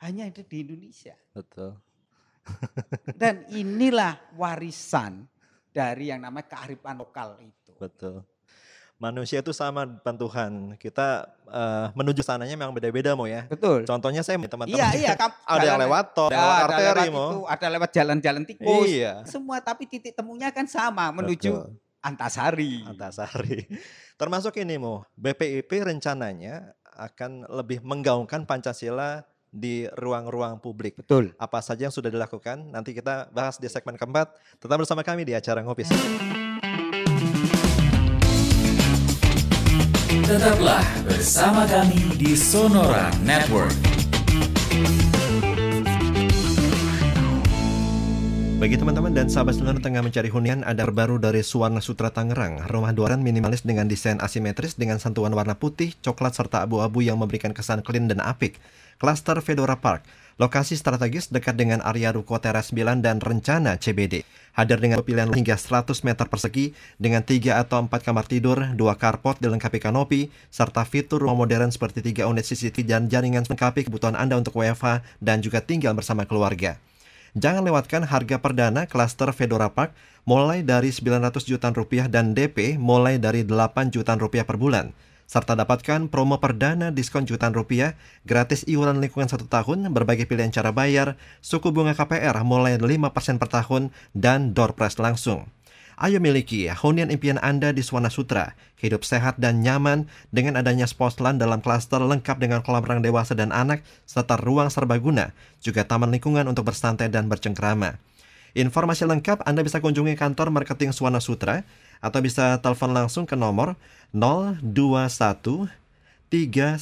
hanya ada di Indonesia. betul. Dan inilah warisan dari yang namanya kearifan lokal itu. Betul. Manusia itu sama depan Tuhan. Kita eh, menuju sananya memang beda-beda mau ya. Betul. Contohnya saya teman-teman. Iya, iya. kam- Ada yang lewat tol, ada yang lewat ada arteri lewat mau. itu, ada lewat jalan-jalan tikus. Iya. Semua tapi titik temunya kan sama menuju Betul. Antasari. Antasari. Termasuk ini mau BPIP rencananya akan lebih menggaungkan Pancasila di ruang-ruang publik. Betul. Apa saja yang sudah dilakukan? Nanti kita bahas di segmen keempat. Tetap bersama kami di acara Ngopi Tetaplah bersama kami di Sonora Network. Bagi teman-teman dan sahabat seluruh tengah mencari hunian, ada terbaru dari Suwarna Sutra Tangerang. Rumah duaran minimalis dengan desain asimetris dengan sentuhan warna putih, coklat, serta abu-abu yang memberikan kesan clean dan apik. Klaster Fedora Park. Lokasi strategis dekat dengan area Ruko Teras 9 dan rencana CBD. Hadir dengan pilihan hingga 100 meter persegi dengan 3 atau 4 kamar tidur, 2 carport dilengkapi kanopi, serta fitur rumah modern seperti 3 unit CCTV dan jaringan melengkapi kebutuhan Anda untuk WFH dan juga tinggal bersama keluarga. Jangan lewatkan harga perdana klaster Fedora Park mulai dari 900 jutaan rupiah dan DP mulai dari 8 jutaan rupiah per bulan. Serta dapatkan promo perdana diskon jutaan rupiah, gratis iuran lingkungan satu tahun, berbagai pilihan cara bayar, suku bunga KPR mulai 5% per tahun, dan door prize langsung. Ayo miliki hunian impian Anda di Swana Sutra. Hidup sehat dan nyaman dengan adanya Sposland dalam klaster lengkap dengan kolam renang dewasa dan anak serta ruang serbaguna, juga taman lingkungan untuk bersantai dan bercengkrama. Informasi lengkap Anda bisa kunjungi kantor marketing Swana Sutra atau bisa telepon langsung ke nomor 021 3110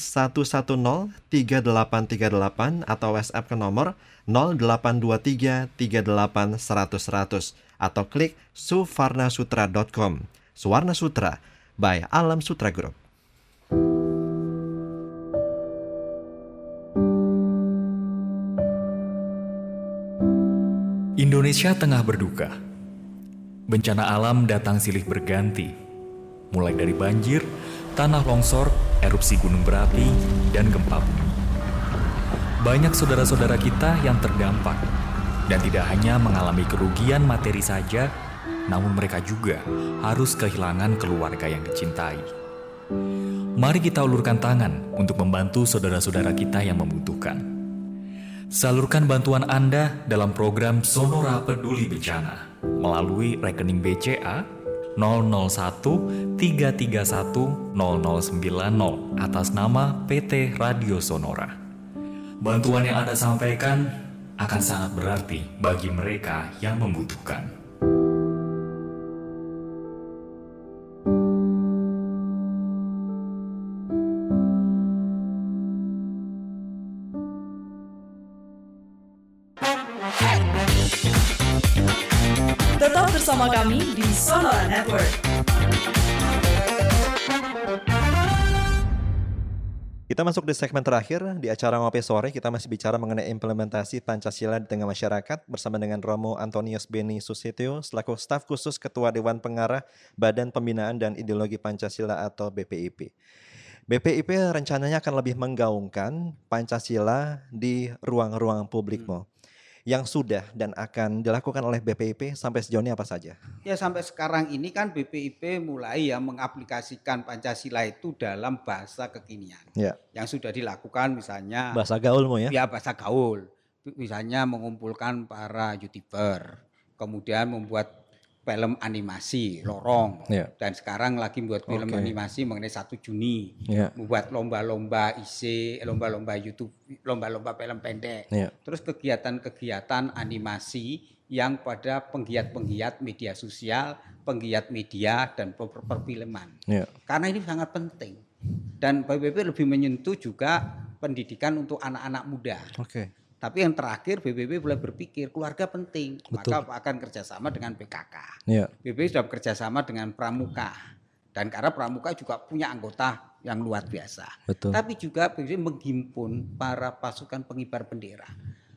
3838 atau WhatsApp ke nomor 0823 38 100 100 atau klik suvarnasutra.com. Suwarna Sutra by Alam Sutra Group. Indonesia tengah berduka. Bencana alam datang silih berganti, mulai dari banjir, tanah longsor, erupsi gunung berapi, dan gempa bumi. Banyak saudara-saudara kita yang terdampak, dan tidak hanya mengalami kerugian materi saja, namun mereka juga harus kehilangan keluarga yang dicintai. Mari kita ulurkan tangan untuk membantu saudara-saudara kita yang membutuhkan. Salurkan bantuan Anda dalam program Sonora Peduli Bencana melalui rekening BCA 001 331 0090 atas nama PT Radio Sonora. Bantuan yang Anda sampaikan akan sangat berarti bagi mereka yang membutuhkan. Kita masuk di segmen terakhir di acara Ngopi Sore. Kita masih bicara mengenai implementasi Pancasila di tengah masyarakat bersama dengan Romo Antonius Beni Susetio selaku staf khusus Ketua Dewan Pengarah Badan Pembinaan dan Ideologi Pancasila atau BPIP. BPIP rencananya akan lebih menggaungkan Pancasila di ruang-ruang publik, Mo. Yang sudah dan akan dilakukan oleh BPIP sampai sejauh ini apa saja? Ya sampai sekarang ini kan BPIP mulai ya mengaplikasikan Pancasila itu dalam bahasa kekinian. Ya. Yang sudah dilakukan misalnya Bahasa gaul, Mo ya? Ya bahasa gaul. Misalnya mengumpulkan para youtuber, kemudian membuat film animasi lorong Ya. dan sekarang lagi buat film Oke. animasi mengenai 1 Juni Ya. membuat lomba-lomba IC lomba-lomba YouTube lomba-lomba film pendek Ya. terus kegiatan-kegiatan animasi yang pada penggiat-penggiat media sosial penggiat media dan per- perfilman Ya. karena ini sangat penting dan BPP lebih menyentuh juga pendidikan untuk anak-anak muda Oke. Tapi yang terakhir BPP mulai berpikir keluarga penting, Betul. maka akan kerjasama dengan PKK. Ya. BPP sudah bekerjasama dengan Pramuka dan karena Pramuka juga punya anggota yang luar biasa. Betul. Tapi juga BPP menghimpun para pasukan pengibar bendera.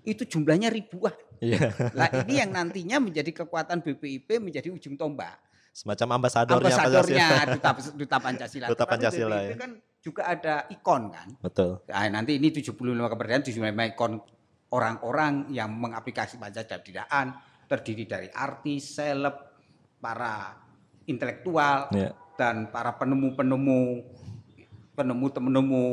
Itu jumlahnya ribuan. Iya. Lah ini yang nantinya menjadi kekuatan BPIP menjadi ujung tombak. Semacam ambasadornya Ambasadornya Pancasila. duta, duta Pancasila. Duta Pancasila, BPIP ya. kan juga ada ikon kan. Betul. Nah, nanti ini 75 kemerdekaan 75 ikon orang-orang yang mengaplikasi Pancasila didaan terdiri dari artis, seleb, para intelektual Ya. dan para penemu-penemu penemu-penemu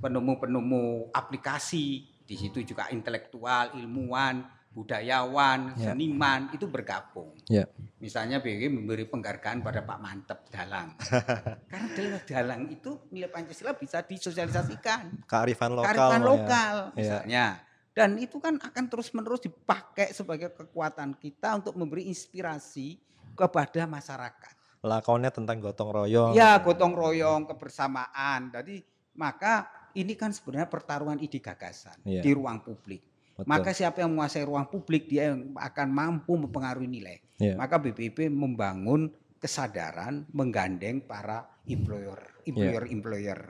penemu-penemu aplikasi di situ juga intelektual, ilmuwan, budayawan, Ya. seniman itu bergabung. Ya. Misalnya BW memberi penghargaan pada Pak Mantep Dalang. Karena dalam Dalang itu nilai Pancasila bisa disosialisasikan. Kearifan lokal. Kearifan ya. lokal Ya. misalnya. Dan itu kan akan terus-menerus dipakai sebagai kekuatan kita untuk memberi inspirasi kepada masyarakat. Lakonnya tentang gotong royong. Ya, gotong royong, kebersamaan. Jadi maka ini kan sebenarnya pertarungan ide gagasan Iya. di ruang publik. Betul. Maka siapa yang menguasai ruang publik dia yang akan mampu mempengaruhi nilai. Iya. Maka BPIP membangun kesadaran menggandeng para employer, employer, employer,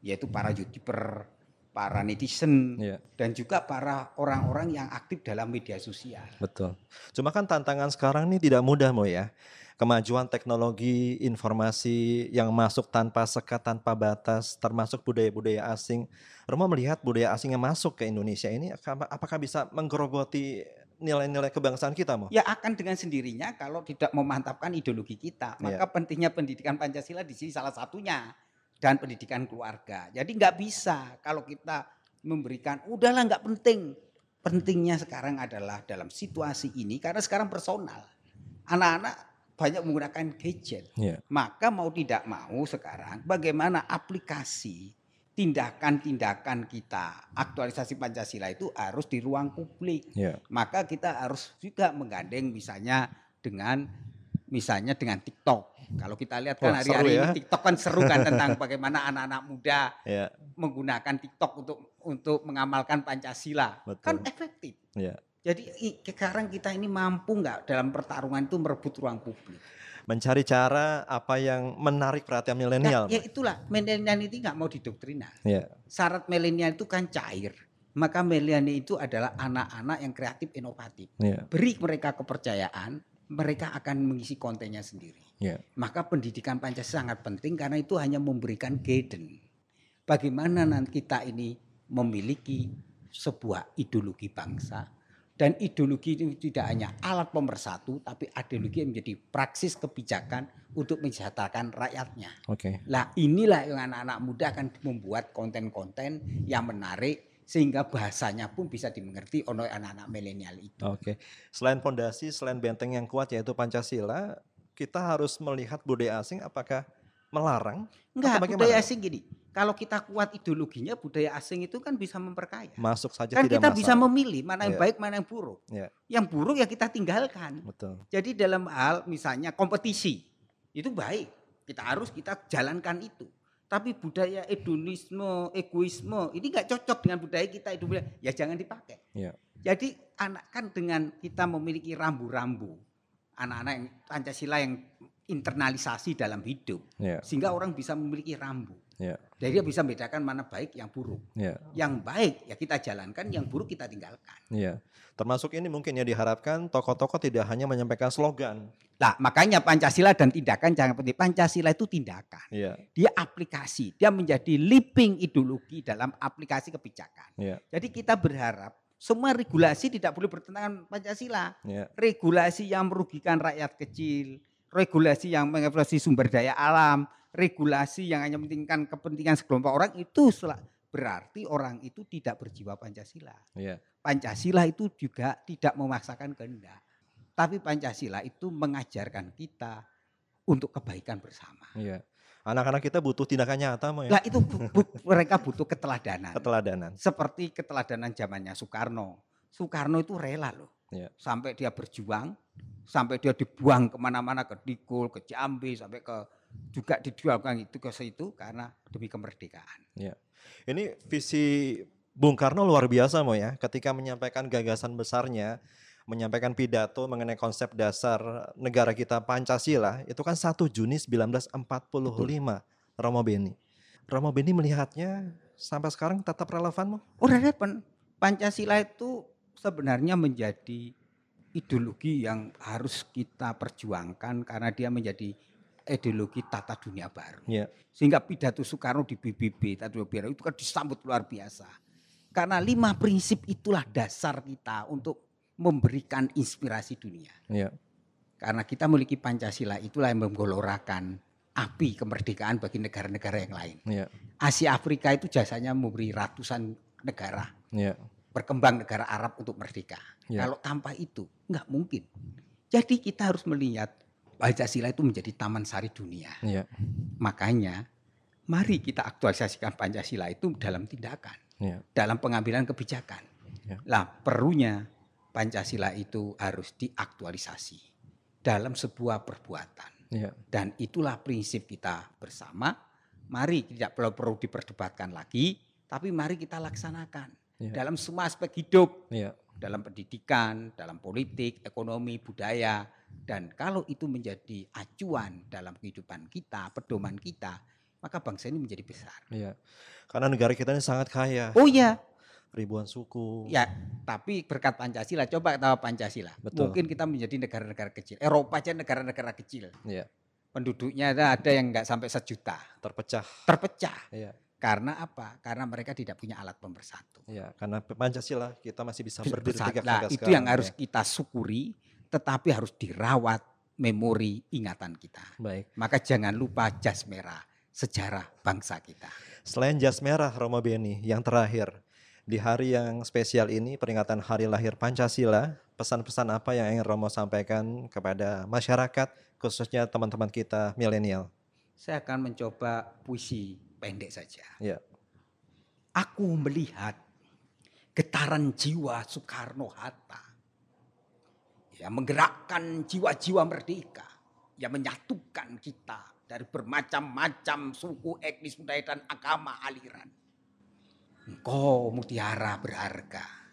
yaitu para youtuber, para netizen, Iya. dan juga para orang-orang yang aktif dalam media sosial. Betul. Cuma kan tantangan sekarang ini tidak mudah Mo ya. Kemajuan teknologi, informasi yang masuk tanpa sekat, tanpa batas, termasuk budaya-budaya asing. Romo melihat budaya asing yang masuk ke Indonesia ini apakah bisa menggerogoti nilai-nilai kebangsaan kita, Mo? Ya akan dengan sendirinya kalau tidak memantapkan ideologi kita. Iya. Maka pentingnya pendidikan Pancasila di sini salah satunya dan pendidikan keluarga. Jadi nggak bisa kalau kita memberikan udahlah nggak penting. Pentingnya sekarang adalah dalam situasi ini karena sekarang personal. Anak-anak banyak menggunakan gadget. Iya. Maka mau tidak mau sekarang bagaimana aplikasi tindakan-tindakan kita aktualisasi Pancasila itu harus di ruang publik Iya. maka kita harus juga menggandeng misalnya dengan misalnya dengan TikTok. Kalau kita lihat kan hari-hari seru ini ya. TikTok kan seru kan tentang bagaimana anak-anak muda Iya. menggunakan TikTok untuk untuk mengamalkan Pancasila. Betul. Kan efektif. Iya. Jadi sekarang kita ini mampu nggak dalam pertarungan itu merebut ruang publik? Mencari cara apa yang menarik perhatian Nah, milenial. ya Mo. itulah milenial itu nggak mau didoktrinal. Iya. Syarat milenial itu kan cair. Maka milenial itu adalah anak-anak yang kreatif inovatif. Iya. Beri mereka kepercayaan, mereka akan mengisi kontennya sendiri. Iya. Maka pendidikan Pancasila sangat penting karena itu hanya memberikan guidance. Bagaimana nanti kita ini memiliki sebuah ideologi bangsa dan ideologi itu tidak hanya alat pemersatu tapi ideologi yang menjadi praksis kebijakan untuk mensejahterakan rakyatnya. Oke. Lah inilah yang anak-anak muda akan membuat konten-konten yang menarik sehingga bahasanya pun bisa dimengerti oleh anak-anak milenial itu. Oke. Selain fondasi, selain benteng yang kuat yaitu Pancasila, kita harus melihat budaya asing apakah melarang? Enggak, budaya asing gini. Kalau kita kuat ideologinya, budaya asing itu kan bisa memperkaya. Masuk saja Kan tidak kita masalah. bisa memilih mana yang Iya. baik, mana yang buruk. Iya. Yang buruk ya kita tinggalkan. Betul. Jadi dalam hal misalnya kompetisi itu baik, kita harus kita jalankan itu. Tapi budaya hedonisme, egoisme ini nggak cocok dengan budaya kita itu ya jangan dipakai. Iya. Jadi anak kan dengan kita memiliki rambu-rambu, anak-anak yang Pancasila yang internalisasi dalam hidup, Iya. sehingga orang bisa memiliki rambu. Iya. Jadi dia bisa membedakan mana baik, yang buruk. Iya. Yang baik ya kita jalankan, yang buruk kita tinggalkan. Iya. Termasuk ini mungkin ya diharapkan tokoh-tokoh tidak hanya menyampaikan slogan. Nah makanya Pancasila dan tindakan jangan penting. Pancasila itu tindakan. Iya. Dia aplikasi, dia menjadi living ideologi dalam aplikasi kebijakan. Iya. Jadi kita berharap semua regulasi tidak boleh bertentangan Pancasila. Iya. Regulasi yang merugikan rakyat kecil, regulasi yang mengeksploitasi sumber daya alam, regulasi yang hanya mementingkan kepentingan sekelompok orang itu berarti orang itu tidak berjiwa Pancasila. Iya. Pancasila itu juga tidak memaksakan kehendak. Tapi Pancasila itu mengajarkan kita untuk kebaikan bersama. Iya. Anak-anak kita butuh tindakan nyata, ya? Lah itu bu, bu, mereka butuh keteladanan. Keteladanan. Seperti keteladanan zamannya Soekarno. Soekarno itu rela loh. Iya. Sampai dia berjuang, sampai dia dibuang ke mana-mana ke Dikul, ke Jambi, sampai ke juga dijualkan itu ke situ karena demi kemerdekaan. Iya. Ini visi Bung Karno luar biasa, Mo ya. Ketika menyampaikan gagasan besarnya, menyampaikan pidato mengenai konsep dasar negara kita Pancasila itu kan 1 Juni 1945 Romo Beni. Romo Beni melihatnya sampai sekarang tetap relevan mau? Oh relevan. Pancasila itu sebenarnya menjadi ideologi yang harus kita perjuangkan karena dia menjadi ideologi tata dunia baru. Ya. Sehingga pidato Soekarno di BBB tata dunia baru itu kan disambut luar biasa. Karena lima prinsip itulah dasar kita untuk memberikan inspirasi dunia. Ya. Karena kita memiliki Pancasila itulah yang menggolorakan api kemerdekaan bagi negara-negara yang lain. Ya. Asia Afrika itu jasanya memberi ratusan negara. Ya. Berkembang negara Arab untuk merdeka. Ya. Kalau tanpa itu nggak mungkin. Jadi kita harus melihat Pancasila itu menjadi taman sari dunia. Ya. Makanya mari kita aktualisasikan Pancasila itu dalam tindakan, Ya. dalam pengambilan kebijakan. Ya. Lah perlunya Pancasila itu harus diaktualisasi dalam sebuah perbuatan. Ya. Dan itulah prinsip kita bersama. Mari tidak perlu, perlu diperdebatkan lagi, tapi mari kita laksanakan Ya. dalam semua aspek hidup, Ya. dalam pendidikan, dalam politik, ekonomi, budaya. Dan kalau itu menjadi acuan dalam kehidupan kita, pedoman kita, maka bangsa ini menjadi besar. Iya. Karena negara kita ini sangat kaya. Oh iya, Ribuan suku. Ya, tapi berkat Pancasila, coba tahu Pancasila. Betul. Mungkin kita menjadi negara-negara kecil. Eropa aja negara-negara kecil. Iya. Penduduknya ada, ada yang nggak sampai sejuta. Terpecah. Terpecah. Iya. Karena apa? Karena mereka tidak punya alat pemersatu. Iya, karena Pancasila kita masih bisa berdiri Nah, itu sekarang, yang harus ya. kita syukuri, tetapi harus dirawat memori ingatan kita. Baik. Maka jangan lupa jas merah sejarah bangsa kita. Selain jas merah Romo Beni, yang terakhir di hari yang spesial ini peringatan hari lahir Pancasila, pesan-pesan apa yang ingin Romo sampaikan kepada masyarakat khususnya teman-teman kita milenial? Saya akan mencoba puisi pendek saja. Ya. Aku melihat getaran jiwa Soekarno Hatta yang menggerakkan jiwa-jiwa merdeka yang menyatukan kita dari bermacam-macam suku, etnis, budaya dan agama aliran. Engkau mutiara berharga.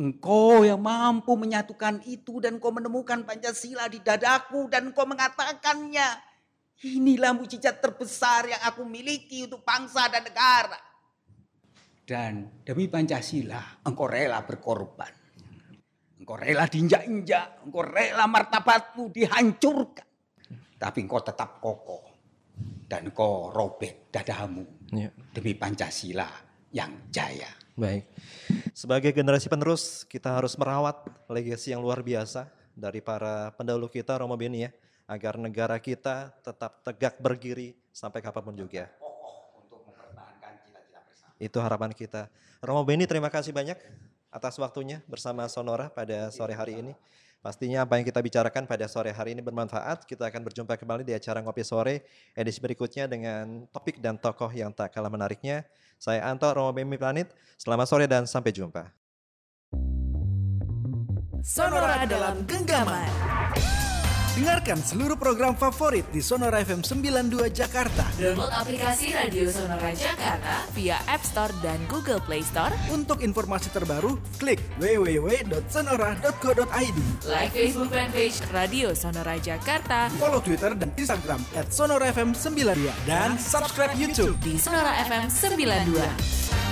Engkau yang mampu menyatukan itu dan kau menemukan Pancasila di dadaku dan kau mengatakannya. Inilah mujizat terbesar yang aku miliki untuk bangsa dan negara. Dan demi Pancasila engkau rela berkorban. Engkau rela diinjak-injak, engkau rela martabatmu dihancurkan. Tapi engkau tetap kokoh. Dan engkau robek dadamu Ya. demi Pancasila yang jaya. Baik. Sebagai generasi penerus, kita harus merawat legasi yang luar biasa dari para pendahulu kita Romo Beni ya, agar negara kita tetap tegak berdiri sampai kapan pun juga. Itu harapan kita. Romo Beni terima kasih banyak atas waktunya bersama Sonora pada sore hari ini. Pastinya apa yang kita bicarakan pada sore hari ini bermanfaat. Kita akan berjumpa kembali di acara Ngopi Sore edisi berikutnya dengan topik dan tokoh yang tak kalah menariknya. Saya Anto Romo Beni Planit. Selamat sore dan sampai jumpa. Sonora dalam genggaman. Dengarkan seluruh program favorit di Sonora FM 92 Jakarta. Download aplikasi Radio Sonora Jakarta via App Store dan Google Play Store. Untuk informasi terbaru, klik www.sonora.co.id. Like Facebook fanpage Radio Sonora Jakarta. Follow Twitter dan Instagram at Sonora FM 92 dan subscribe YouTube di Sonora FM 92.